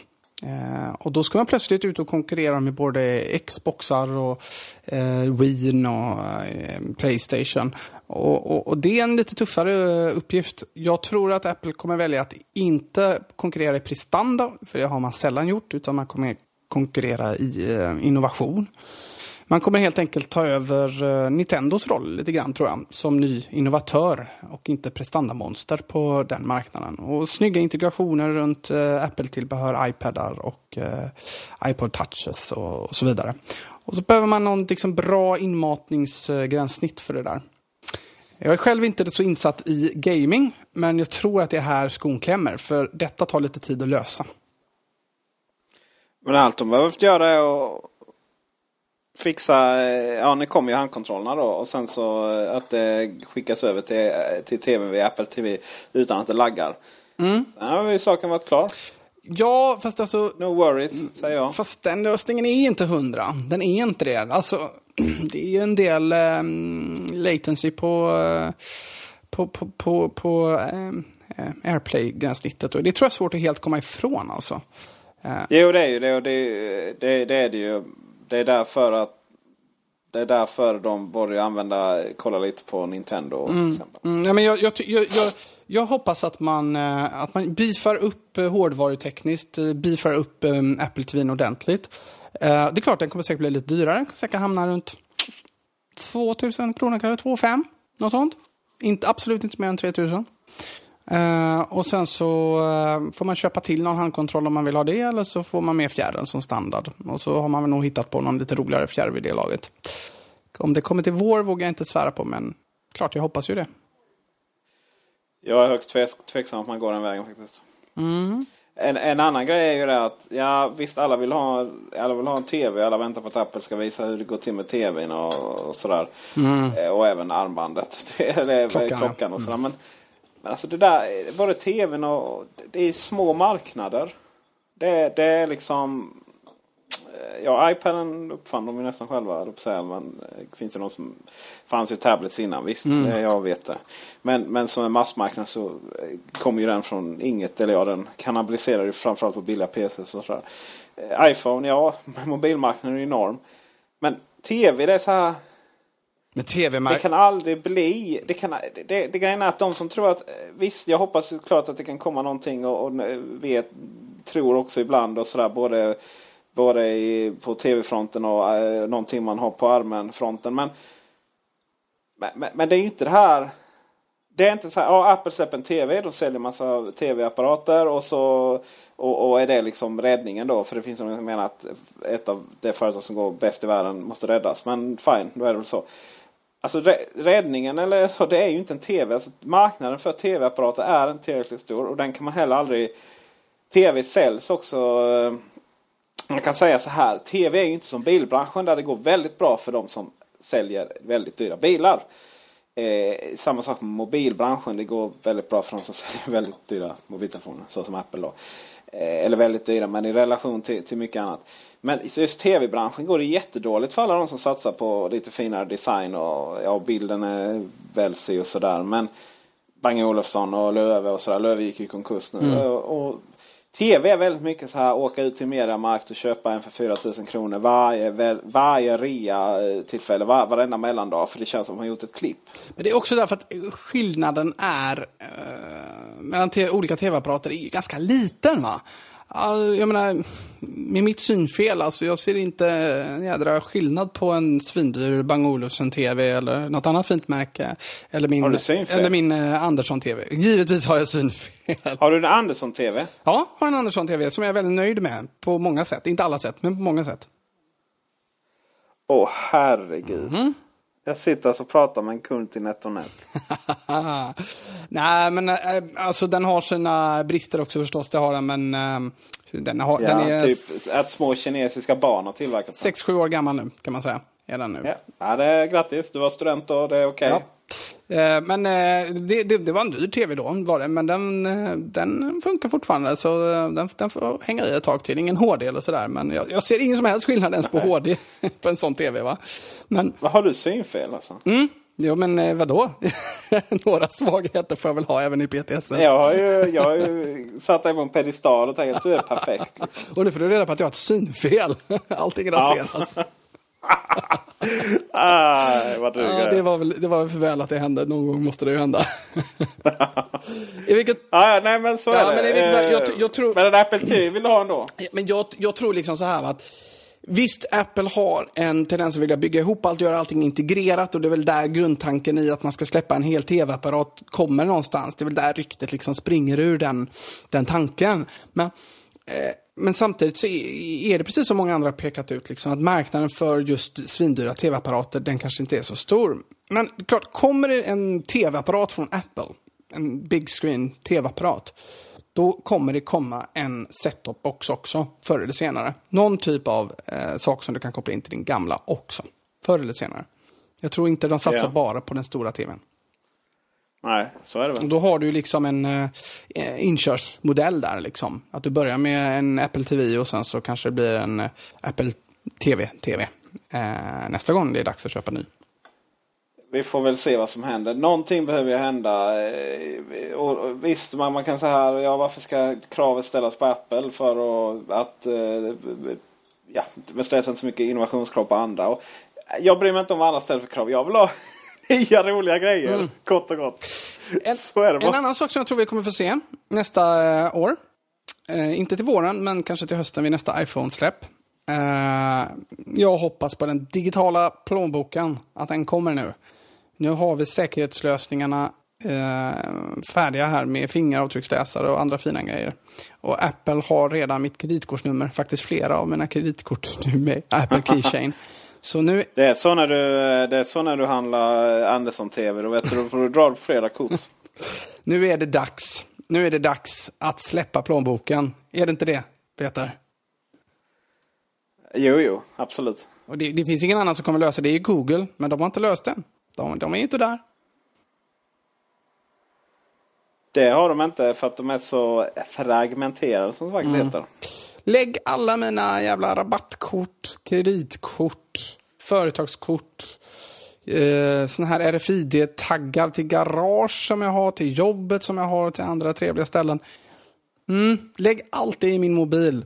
Eh, och då ska man plötsligt ut och konkurrera med både Xboxar och eh, Wii och eh, Playstation. Och, och, och, det är en lite tuffare eh, uppgift. Jag tror att Apple kommer välja att inte konkurrera i prestanda, för det har man sällan gjort, utan man kommer konkurrera i eh, innovation. Man kommer helt enkelt ta över eh, Nintendos roll lite grann tror jag. Som ny innovatör och inte prestandamonster på den marknaden. Och snygga integrationer runt eh, Apple-tillbehör, iPadar och eh, iPod touches och, och, så vidare. Och så behöver man någon liksom, bra inmatningsgränssnitt för det där. Jag är själv inte så insatt i gaming, men jag tror att det är här skon klämmer. För detta tar lite tid att lösa. Men allt de behövt göra är att fixa, eh, ja nu kommer ju handkontrollerna då och sen så eh, att det skickas över till, eh, till tv via Apple TV utan att det laggar. Mm. Sen har ju saken varit klar. Ja, fast alltså... No worries, säger jag. Fast den lösningen är inte hundra. Den är inte det. Alltså, (clears throat) det är ju en del um, latency på, uh, på, på, på, på uh, AirPlay-gränssnittet. Det tror jag är svårt att helt komma ifrån alltså. Uh. Jo, det är ju det. Och det, det, det är det ju det är därför att det är därför de borde använda, kolla lite på Nintendo. Mm. Exempel. Mm, ja, men jag, jag, jag, jag, hoppas att man, eh, att man beefar upp eh, hårdvarutekniskt, eh, beefar upp Apple TV ordentligt. Det är klart den kommer säkert bli lite dyrare, den kommer säkert hamna runt 2000 kronor, kanske 2 5 något sånt. Inte, absolut inte mer än 3000. Uh, och sen så uh, får man köpa till någon handkontroll om man vill ha det eller så får man med fjärren som standard. Och så har man väl nog hittat på någon lite roligare fjärr vid det laget. Om det kommer till vår vågar jag inte svära på men klart jag hoppas ju det. Jag är högst tveksam att man går den vägen faktiskt. Mm. En, en, annan grej är ju det att ja visst alla vill, ha, alla vill ha en TV. Alla väntar på att Apple ska visa hur det går till med TVn och, och sådär. Mm. Eh, och även armbandet. (laughs) Klockan, klockan och sådär. Mm. Men, men alltså det där, både tvn och... Det är små marknader. Det, det är liksom... Eh, ja, iPaden uppfann de ju nästan själva, säga. Men det eh, finns ju någon som... fanns ju tablets innan, visst. Mm. Jag vet det. Men, men som en massmarknad så eh, kommer ju den från inget. Eller ja, den kannibaliserar ju framförallt på billiga PCs och sådär. iPhone, ja, (laughs) mobilmarknaden är enorm. Men TV, det är så här... Men tv Det kan aldrig bli. Det, kan, det, det grejen är att de som tror att visst, jag hoppas klart att det kan komma någonting och, och vet, tror också ibland och sådär både, både i, på tv-fronten och eh, någonting man har på armen-fronten. Men, men, men, det är inte det här. Det är inte så här, ja, Apple släpper en TV, de säljer massa tv-apparater och så och, och, är det liksom räddningen då? För det finns de som menar att ett av de företag som går bäst i världen måste räddas. Men fine, då är det väl så Alltså räddningen eller så, det är ju inte en TV. Alltså, marknaden för TV-apparater är inte tillräckligt stor och den kan man heller aldrig... TV säljs också. Eh, man kan säga så här. TV är ju inte som bilbranschen där det går väldigt bra för de som säljer väldigt dyra bilar. Eh, samma sak med mobilbranschen. Det går väldigt bra för de som säljer (laughs) väldigt dyra mobiltelefoner. Så som Apple då. Eh, eller väldigt dyra men i relation till, till mycket annat. Men just tv-branschen går det jättedåligt för alla de som satsar på lite finare design och ja, bilden är väl si och sådär. Men Bang Olufsson och Löve och sådär. Löve gick i konkurs nu. Mm. Och, och, TV är väldigt mycket så här åka ut till Mediamarkt och köpa en för 4000 kronor varje, varje rea-tillfälle, var, varenda mellandag. För det känns som att man har gjort ett klipp. Men det är också därför att skillnaden är eh, mellan olika tv-apparater är ganska liten. va? Jag menar, med mitt synfel, alltså jag ser inte en jädra skillnad på en svindyr Bang Olufsen-TV eller något annat fint märke. Eller min, eller min eh, Andersson-TV. Givetvis har jag synfel. Har du en Andersson-TV? Ja, har en Andersson-TV som jag är väldigt nöjd med på många sätt. Inte alla sätt, men på många sätt. Åh, oh, herregud. Mm. Jag sitter alltså och pratar med en kund till NetOnNet. (laughs) Nej, men äh, alltså den har sina brister också förstås. Det har den, men äh, den, har, ja, den är... Typ att små kinesiska barn har tillverkat den. 6-7 år gammal nu, kan man säga. Är den nu. Ja, ja det är grattis. Du var student då, det är okej. Okay. Ja. Eh, men eh, det, det, det, var en dyr tv då, var det. Men den, eh, den funkar fortfarande. Så den, den får hänga i ett tag till. Ingen HD eller sådär. Men jag, jag, ser ingen som helst skillnad ens på HD (laughs) på en sån tv. Va? Men, Vad har du synfel alltså? Mm. Jo men vadå? (laughs) Några svagheter får jag väl ha även i PTSS. Jag har ju, jag har ju satt dig på en pedestal och tänkt att du är perfekt. Liksom. (laughs) Och nu får du reda på att jag har ett synfel. Allting raseras. Ja. Ah, vad ja, det, var väl, det var väl för väl att det hände. Någon gång måste det ju hända. (laughs) I vilket... Ah, nej, men så ja, är det. Men, vilket, jag, jag tror... men en Apple TV vill du ha ändå? Men jag, jag tror liksom så här att Visst, Apple har en tendens att vilja bygga ihop allt, göra allting integrerat och det är väl där grundtanken i att man ska släppa en hel tv-apparat kommer någonstans. Det är väl där ryktet liksom springer ur den, den tanken. Men eh, men samtidigt så är det precis som många andra pekat ut, liksom, att marknaden för just svindyra tv-apparater, den kanske inte är så stor. Men klart, kommer det en tv-apparat från Apple, en big screen tv-apparat, då kommer det komma en set-top box också, förr eller senare. Någon typ av eh, sak som du kan koppla in till din gamla också, förr eller senare. Jag tror inte de satsar yeah. bara på den stora tvn. Nej, så är det väl. Då har du liksom en eh, inkörsmodell där. Liksom. Att du börjar med en Apple TV och sen så kanske det blir en eh, Apple TV, TV. Eh, nästa gång det är dags att köpa ny. Vi får väl se vad som händer. Någonting behöver ju hända. Eh, och visst, man, man kan säga här, ja varför ska kravet ställas på Apple för att, att eh, ja, det ställs inte så mycket innovationskrav på andra. Och jag bryr mig inte om vad andra ställer för krav. Jag vill ha nya roliga grejer. Mm. Kort och gott. En, en annan sak som jag tror vi kommer få se nästa eh, år. Eh, inte till våren, men kanske till hösten vid nästa iPhone-släpp. Eh, jag hoppas på den digitala plånboken, att den kommer nu. Nu har vi säkerhetslösningarna eh, färdiga här med fingeravtrycksläsare och andra fina grejer. Och Apple har redan mitt kreditkortsnummer, faktiskt flera av mina kreditkort (laughs) nu med Apple Keychain. (laughs) Så nu... Det är så när du, det är så när du handlar Andersson-TV. Då vet du, då får du dra flera kort. (laughs) nu är det dags. Nu är det dags att släppa plånboken. Är det inte det, Peter? Jo, jo, absolut. Och det, det finns ingen annan som kommer lösa det. Det är Google, men de har inte löst det. De, de är inte där. Det har de inte för att de är så fragmenterade som det faktiskt mm. heter. Lägg alla mina jävla rabattkort, kreditkort, företagskort, eh, såna här RFID-taggar till garage som jag har, till jobbet som jag har, till andra trevliga ställen. Mm, lägg allt det i min mobil.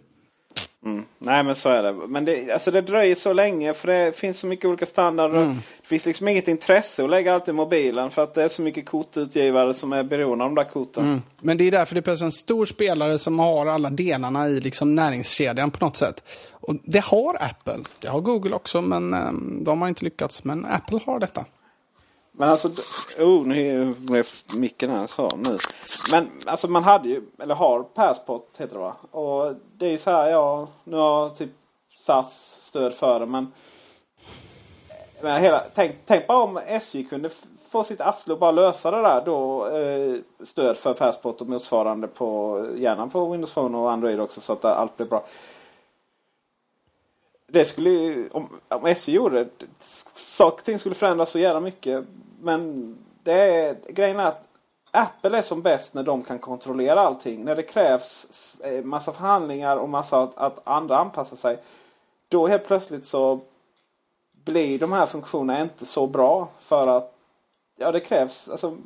Mm. Nej men så är det. Men det, alltså det dröjer så länge för det finns så mycket olika standarder. Mm. Det finns liksom inget intresse att lägga allt i mobilen för att det är så mycket kortutgivare som är beroende av de där korten. Mm. Men det är därför det behövs en stor spelare som har alla delarna i liksom näringskedjan på något sätt. Och det har Apple. Det har Google också men um, de har inte lyckats. Men Apple har detta. Men alltså, oh, nu blev micken här så nu. Men alltså man hade ju, eller har Passport heter det va? Och det är ju så här, ja, nu har typ SAS stöd för det men eh, Men hela, tänk, tänk bara om SJ kunde få sitt arsle och bara lösa det där. Då eh, stöd för Passport och motsvarande på gärna på Windows Phone och Android också så att allt blir bra. Det skulle om, om SJ gjorde det. Saker och ting skulle förändras så jävla mycket. Men det är, grejen är att Apple är som bäst när de kan kontrollera allting. När det krävs massa förhandlingar och massa att, att andra anpassar sig. Då helt plötsligt så blir de här funktionerna inte så bra. För att ja, det krävs. Alltså,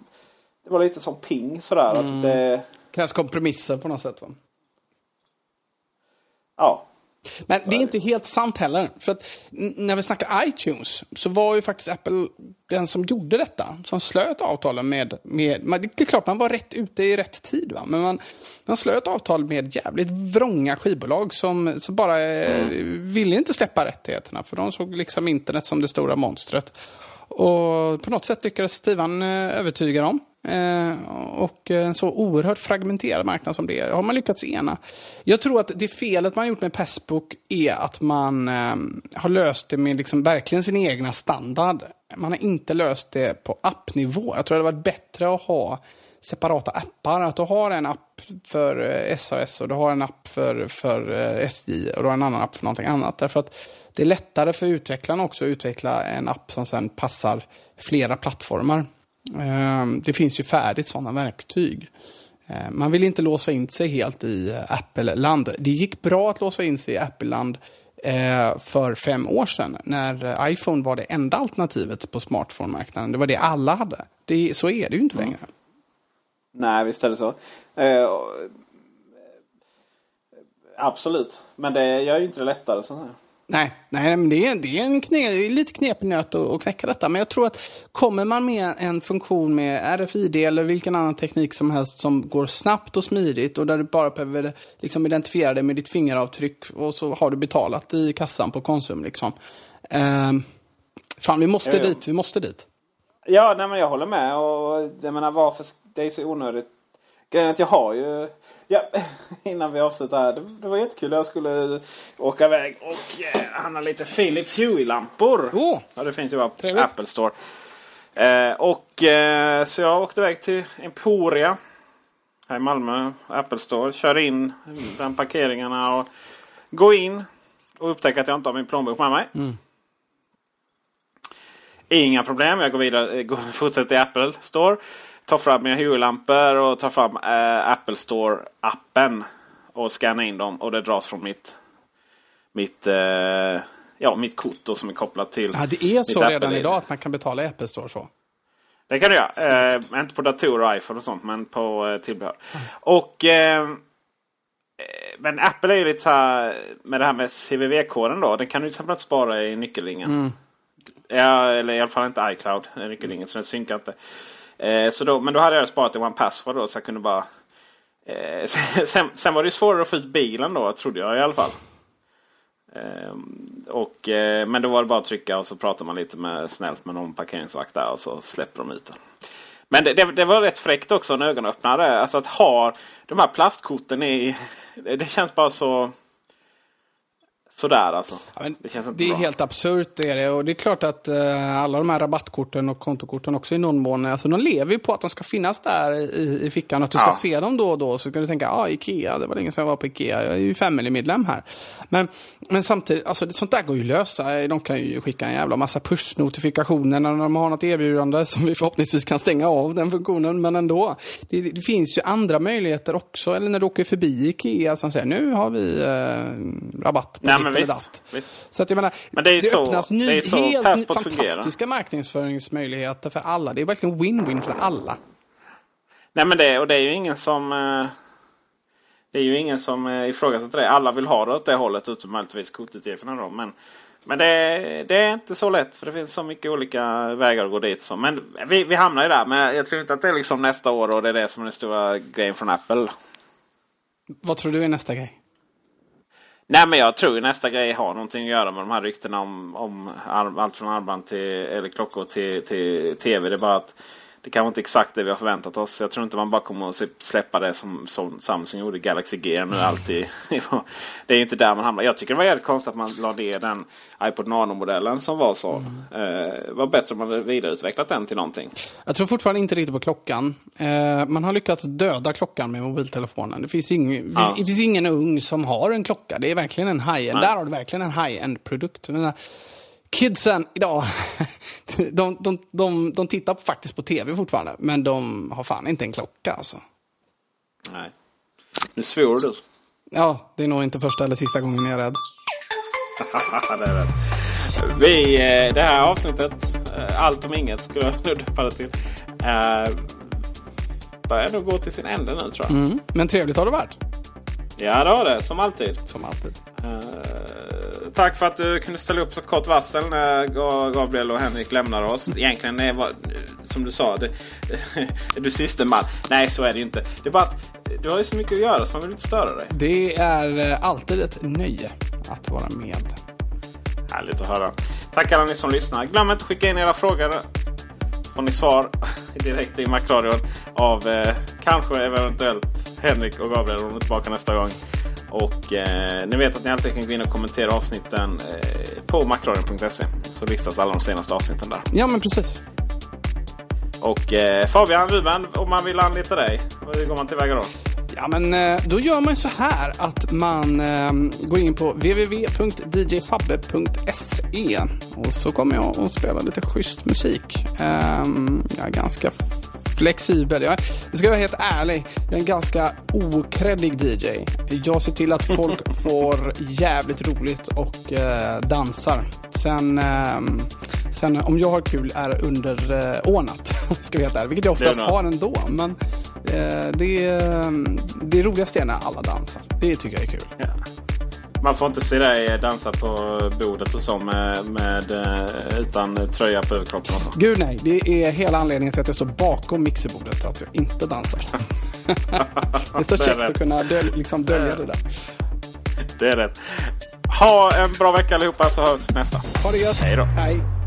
det var lite som ping sådär. Mm. Att det krävs kompromisser på något sätt va? Ja, men det är inte helt sant heller. För att när vi snackar iTunes så var ju faktiskt Apple den som gjorde detta. Som slöt avtalen med, med det är klart man var rätt ute i rätt tid va. Men man, man slöt avtal med jävligt vrånga skivbolag som, som bara mm. ville inte släppa rättigheterna. För de såg liksom internet som det stora monstret. Och på något sätt lyckades Stivan eh, övertyga dem. Eh, och en så oerhört fragmenterad marknad som det är, har man lyckats ena. Jag tror att det felet man gjort med Passbook är att man eh, har löst det med liksom verkligen sin egna standard. Man har inte löst det på appnivå. Jag tror det hade varit bättre att ha separata appar. Att du har en app för eh, SAS och du har en app för, för eh, SJ och du har en annan app för någonting annat. Därför att det är lättare för utvecklarna också att utveckla en app som sen passar flera plattformar. Ehm, det finns ju färdigt sådana verktyg. Ehm, man vill inte låsa in sig helt i eh, Apple-land. Det gick bra att låsa in sig i Apple-land eh, för fem år sedan när eh, iPhone var det enda alternativet på smartphone-marknaden. Det var det alla hade. Det, så är det ju inte längre. Nej, visst är det så. Eh, absolut. Men det gör ju inte det lättare. Så här. Nej, nej men det är, det är en kne, lite knepig nöt att, att knäcka detta. Men jag tror att kommer man med en funktion med RFID eller vilken annan teknik som helst som går snabbt och smidigt och där du bara behöver liksom identifiera det med ditt fingeravtryck och så har du betalat i kassan på Konsum. Liksom. Eh, fan, vi måste jo, jo. dit, vi måste dit. Ja, nej, men jag håller med. Och jag menar, varför det är så onödigt. Grejen är att jag har ju Ja, (laughs) innan vi avslutar här. Det, var jättekul. Jag skulle åka iväg och eh, handla lite Philips Hue-lampor. Oh, ja, det finns ju bara på Apple Store. Eh, och eh, Så jag åkte iväg till Emporia. Här i Malmö. Apple Store. Kör in den parkeringarna och gå in. Och upptäcker att jag inte har min plånbok med mig. Mm. Inga problem. Jag går vidare. Går, (laughs) fortsätter i Apple Store tar fram mina Hue-lampor och tar fram äh, Apple Store-appen. Och scannar in dem och det dras från mitt, mitt, äh, ja, mitt kort då, som är kopplat till. Ja, det är så redan Apple idag att man kan betala i Apple Store så? Det kan du göra. Äh, inte på datorer och iPhone och sånt men på äh, tillbehör. Mm. Och men Apple är ju lite så här med det här med CVV-koden då. Den kan du till exempel inte spara i nyckelringen. Mm. Ja, eller i alla fall inte iCloud. Nyckelringen så den synkar inte. Eh, så då, men då hade jag sparat i One Password då så jag kunde bara... Eh, (laughs) sen, sen, var det svårare att få ut bilen då trodde jag i alla fall. Eh, och, eh, men då var det bara att trycka och så pratar man lite med, snällt med någon parkeringsvakt där och så släpper de ut den. Men det, det, det var rätt fräckt också, en ögonöppnare. Alltså att ha de här plastkorten i... Det känns bara så sådär alltså. Ja, det Det är bra. helt absurt det är det. Och det är klart att uh, alla de här rabattkorten och kontokorten också i någon mån, alltså de lever ju på att de ska finnas där i, i fickan. Att du ska ja. se dem då och då. Så kan du tänka, ja ah, Ikea, det var länge sedan jag var på Ikea. Jag är ju Family-medlem här. Men, men samtidigt, alltså sånt där går ju att lösa. De kan ju skicka en jävla massa push-notifikationer när de har något erbjudande som vi förhoppningsvis kan stänga av den funktionen. Men ändå, det, det finns ju andra möjligheter också. Eller när du åker förbi Ikea som säger, nu har vi uh, rabatt på men visst, visst. Så att jag menar, men det, är det så, öppnas ny, det så helt fantastiska fungerar. marknadsföringsmöjligheter för alla. Det är verkligen win-win för alla. Nej men det, och det är ju ingen som... Eh, det är ju ingen som eh, ifrågasätter det. Alla vill ha det åt det hållet utom möjligtvis kortutgivarna då. Men, men det, det, är inte så lätt för det finns så mycket olika vägar att gå dit. Så. Men vi, vi hamnar ju där. Men jag tror inte att det är liksom nästa år och det är det som är den stora grejen från Apple. Vad tror du är nästa grej? Nej men jag tror nästa grej har någonting att göra med de här ryktena om, om allt från armband till eller klockor till, till tv. Det är bara att det kanske inte är exakt det vi har förväntat oss. Jag tror inte man bara kommer att släppa det som, som Samsung gjorde. Galaxy Gear nu alltid. (laughs) det är ju inte där man hamnar. Jag tycker det var jävligt konstigt att man la ner den iPod Nano-modellen som var så. Mm. Eh, var bättre om man hade vidareutvecklat den till någonting. Jag tror fortfarande inte riktigt på klockan. Eh, man har lyckats döda klockan med mobiltelefonen. Det finns, ing, ja. det finns ingen ung som har en klocka. Det är verkligen en high-end. Där har du verkligen en high-end produkt. Kidsen idag, (laughs) de, de, de, de tittar faktiskt på tv fortfarande, men de har fan inte en klocka alltså. Nej. Nu svor du. Ja, det är nog inte första eller sista gången jag är rädd. (laughs) det är rätt. Vi, eh, det här avsnittet, eh, allt om inget skulle jag (laughs) nu döpa det till. Uh, börjar nog gå till sin ände nu tror jag. Mm, men trevligt har det varit. Ja, det har det. Som alltid. Som alltid. Uh, tack för att du kunde ställa upp så kort varsel när Gabriel och Henrik lämnade oss. Egentligen är var, som du sa, det, är (laughs) du siste man. Nej, så är det ju inte. Det är bara att du har ju så mycket att göra så man vill inte störa dig. Det är eh, alltid ett nöje att vara med. Härligt att höra. Tack alla ni som lyssnar. Glöm inte att skicka in era frågor. Så får ni svar (laughs) direkt i Macradion av eh, kanske eventuellt Henrik och Gabriel om de är tillbaka nästa gång. Och eh, ni vet att ni alltid kan gå in och kommentera avsnitten eh, på macradion.se. Så listas alla de senaste avsnitten där. Ja men precis. Och eh, Fabian, Ruben, om man vill anlita dig, hur går man tillväga då? Ja, men eh, då gör man så här att man eh, går in på www.djfabbe.se och så kommer jag att spela lite schysst musik. Um, jag är ganska flexibel. Jag, ska vara helt ärlig, jag är en ganska okreddig DJ. Jag ser till att folk (laughs) får jävligt roligt och eh, dansar. Sen, eh, sen om jag har kul är underordnat, eh, (laughs) ska vi helt ärlig. Vilket jag oftast har ändå. Men eh, det, det roligaste är när alla dansar. Det tycker jag är kul. Ja. Man får inte se dig dansa på bordet och så med, med, eh, utan tröja på överkroppen. Gud nej, det är hela anledningen till att jag står bakom mixerbordet. Att jag inte dansar. (laughs) det är så käckt att kunna döl, liksom dölja det där. Det är rätt. Ha en bra vecka allihopa så hörs vi nästa. Ha det gött. Hej då. Hej.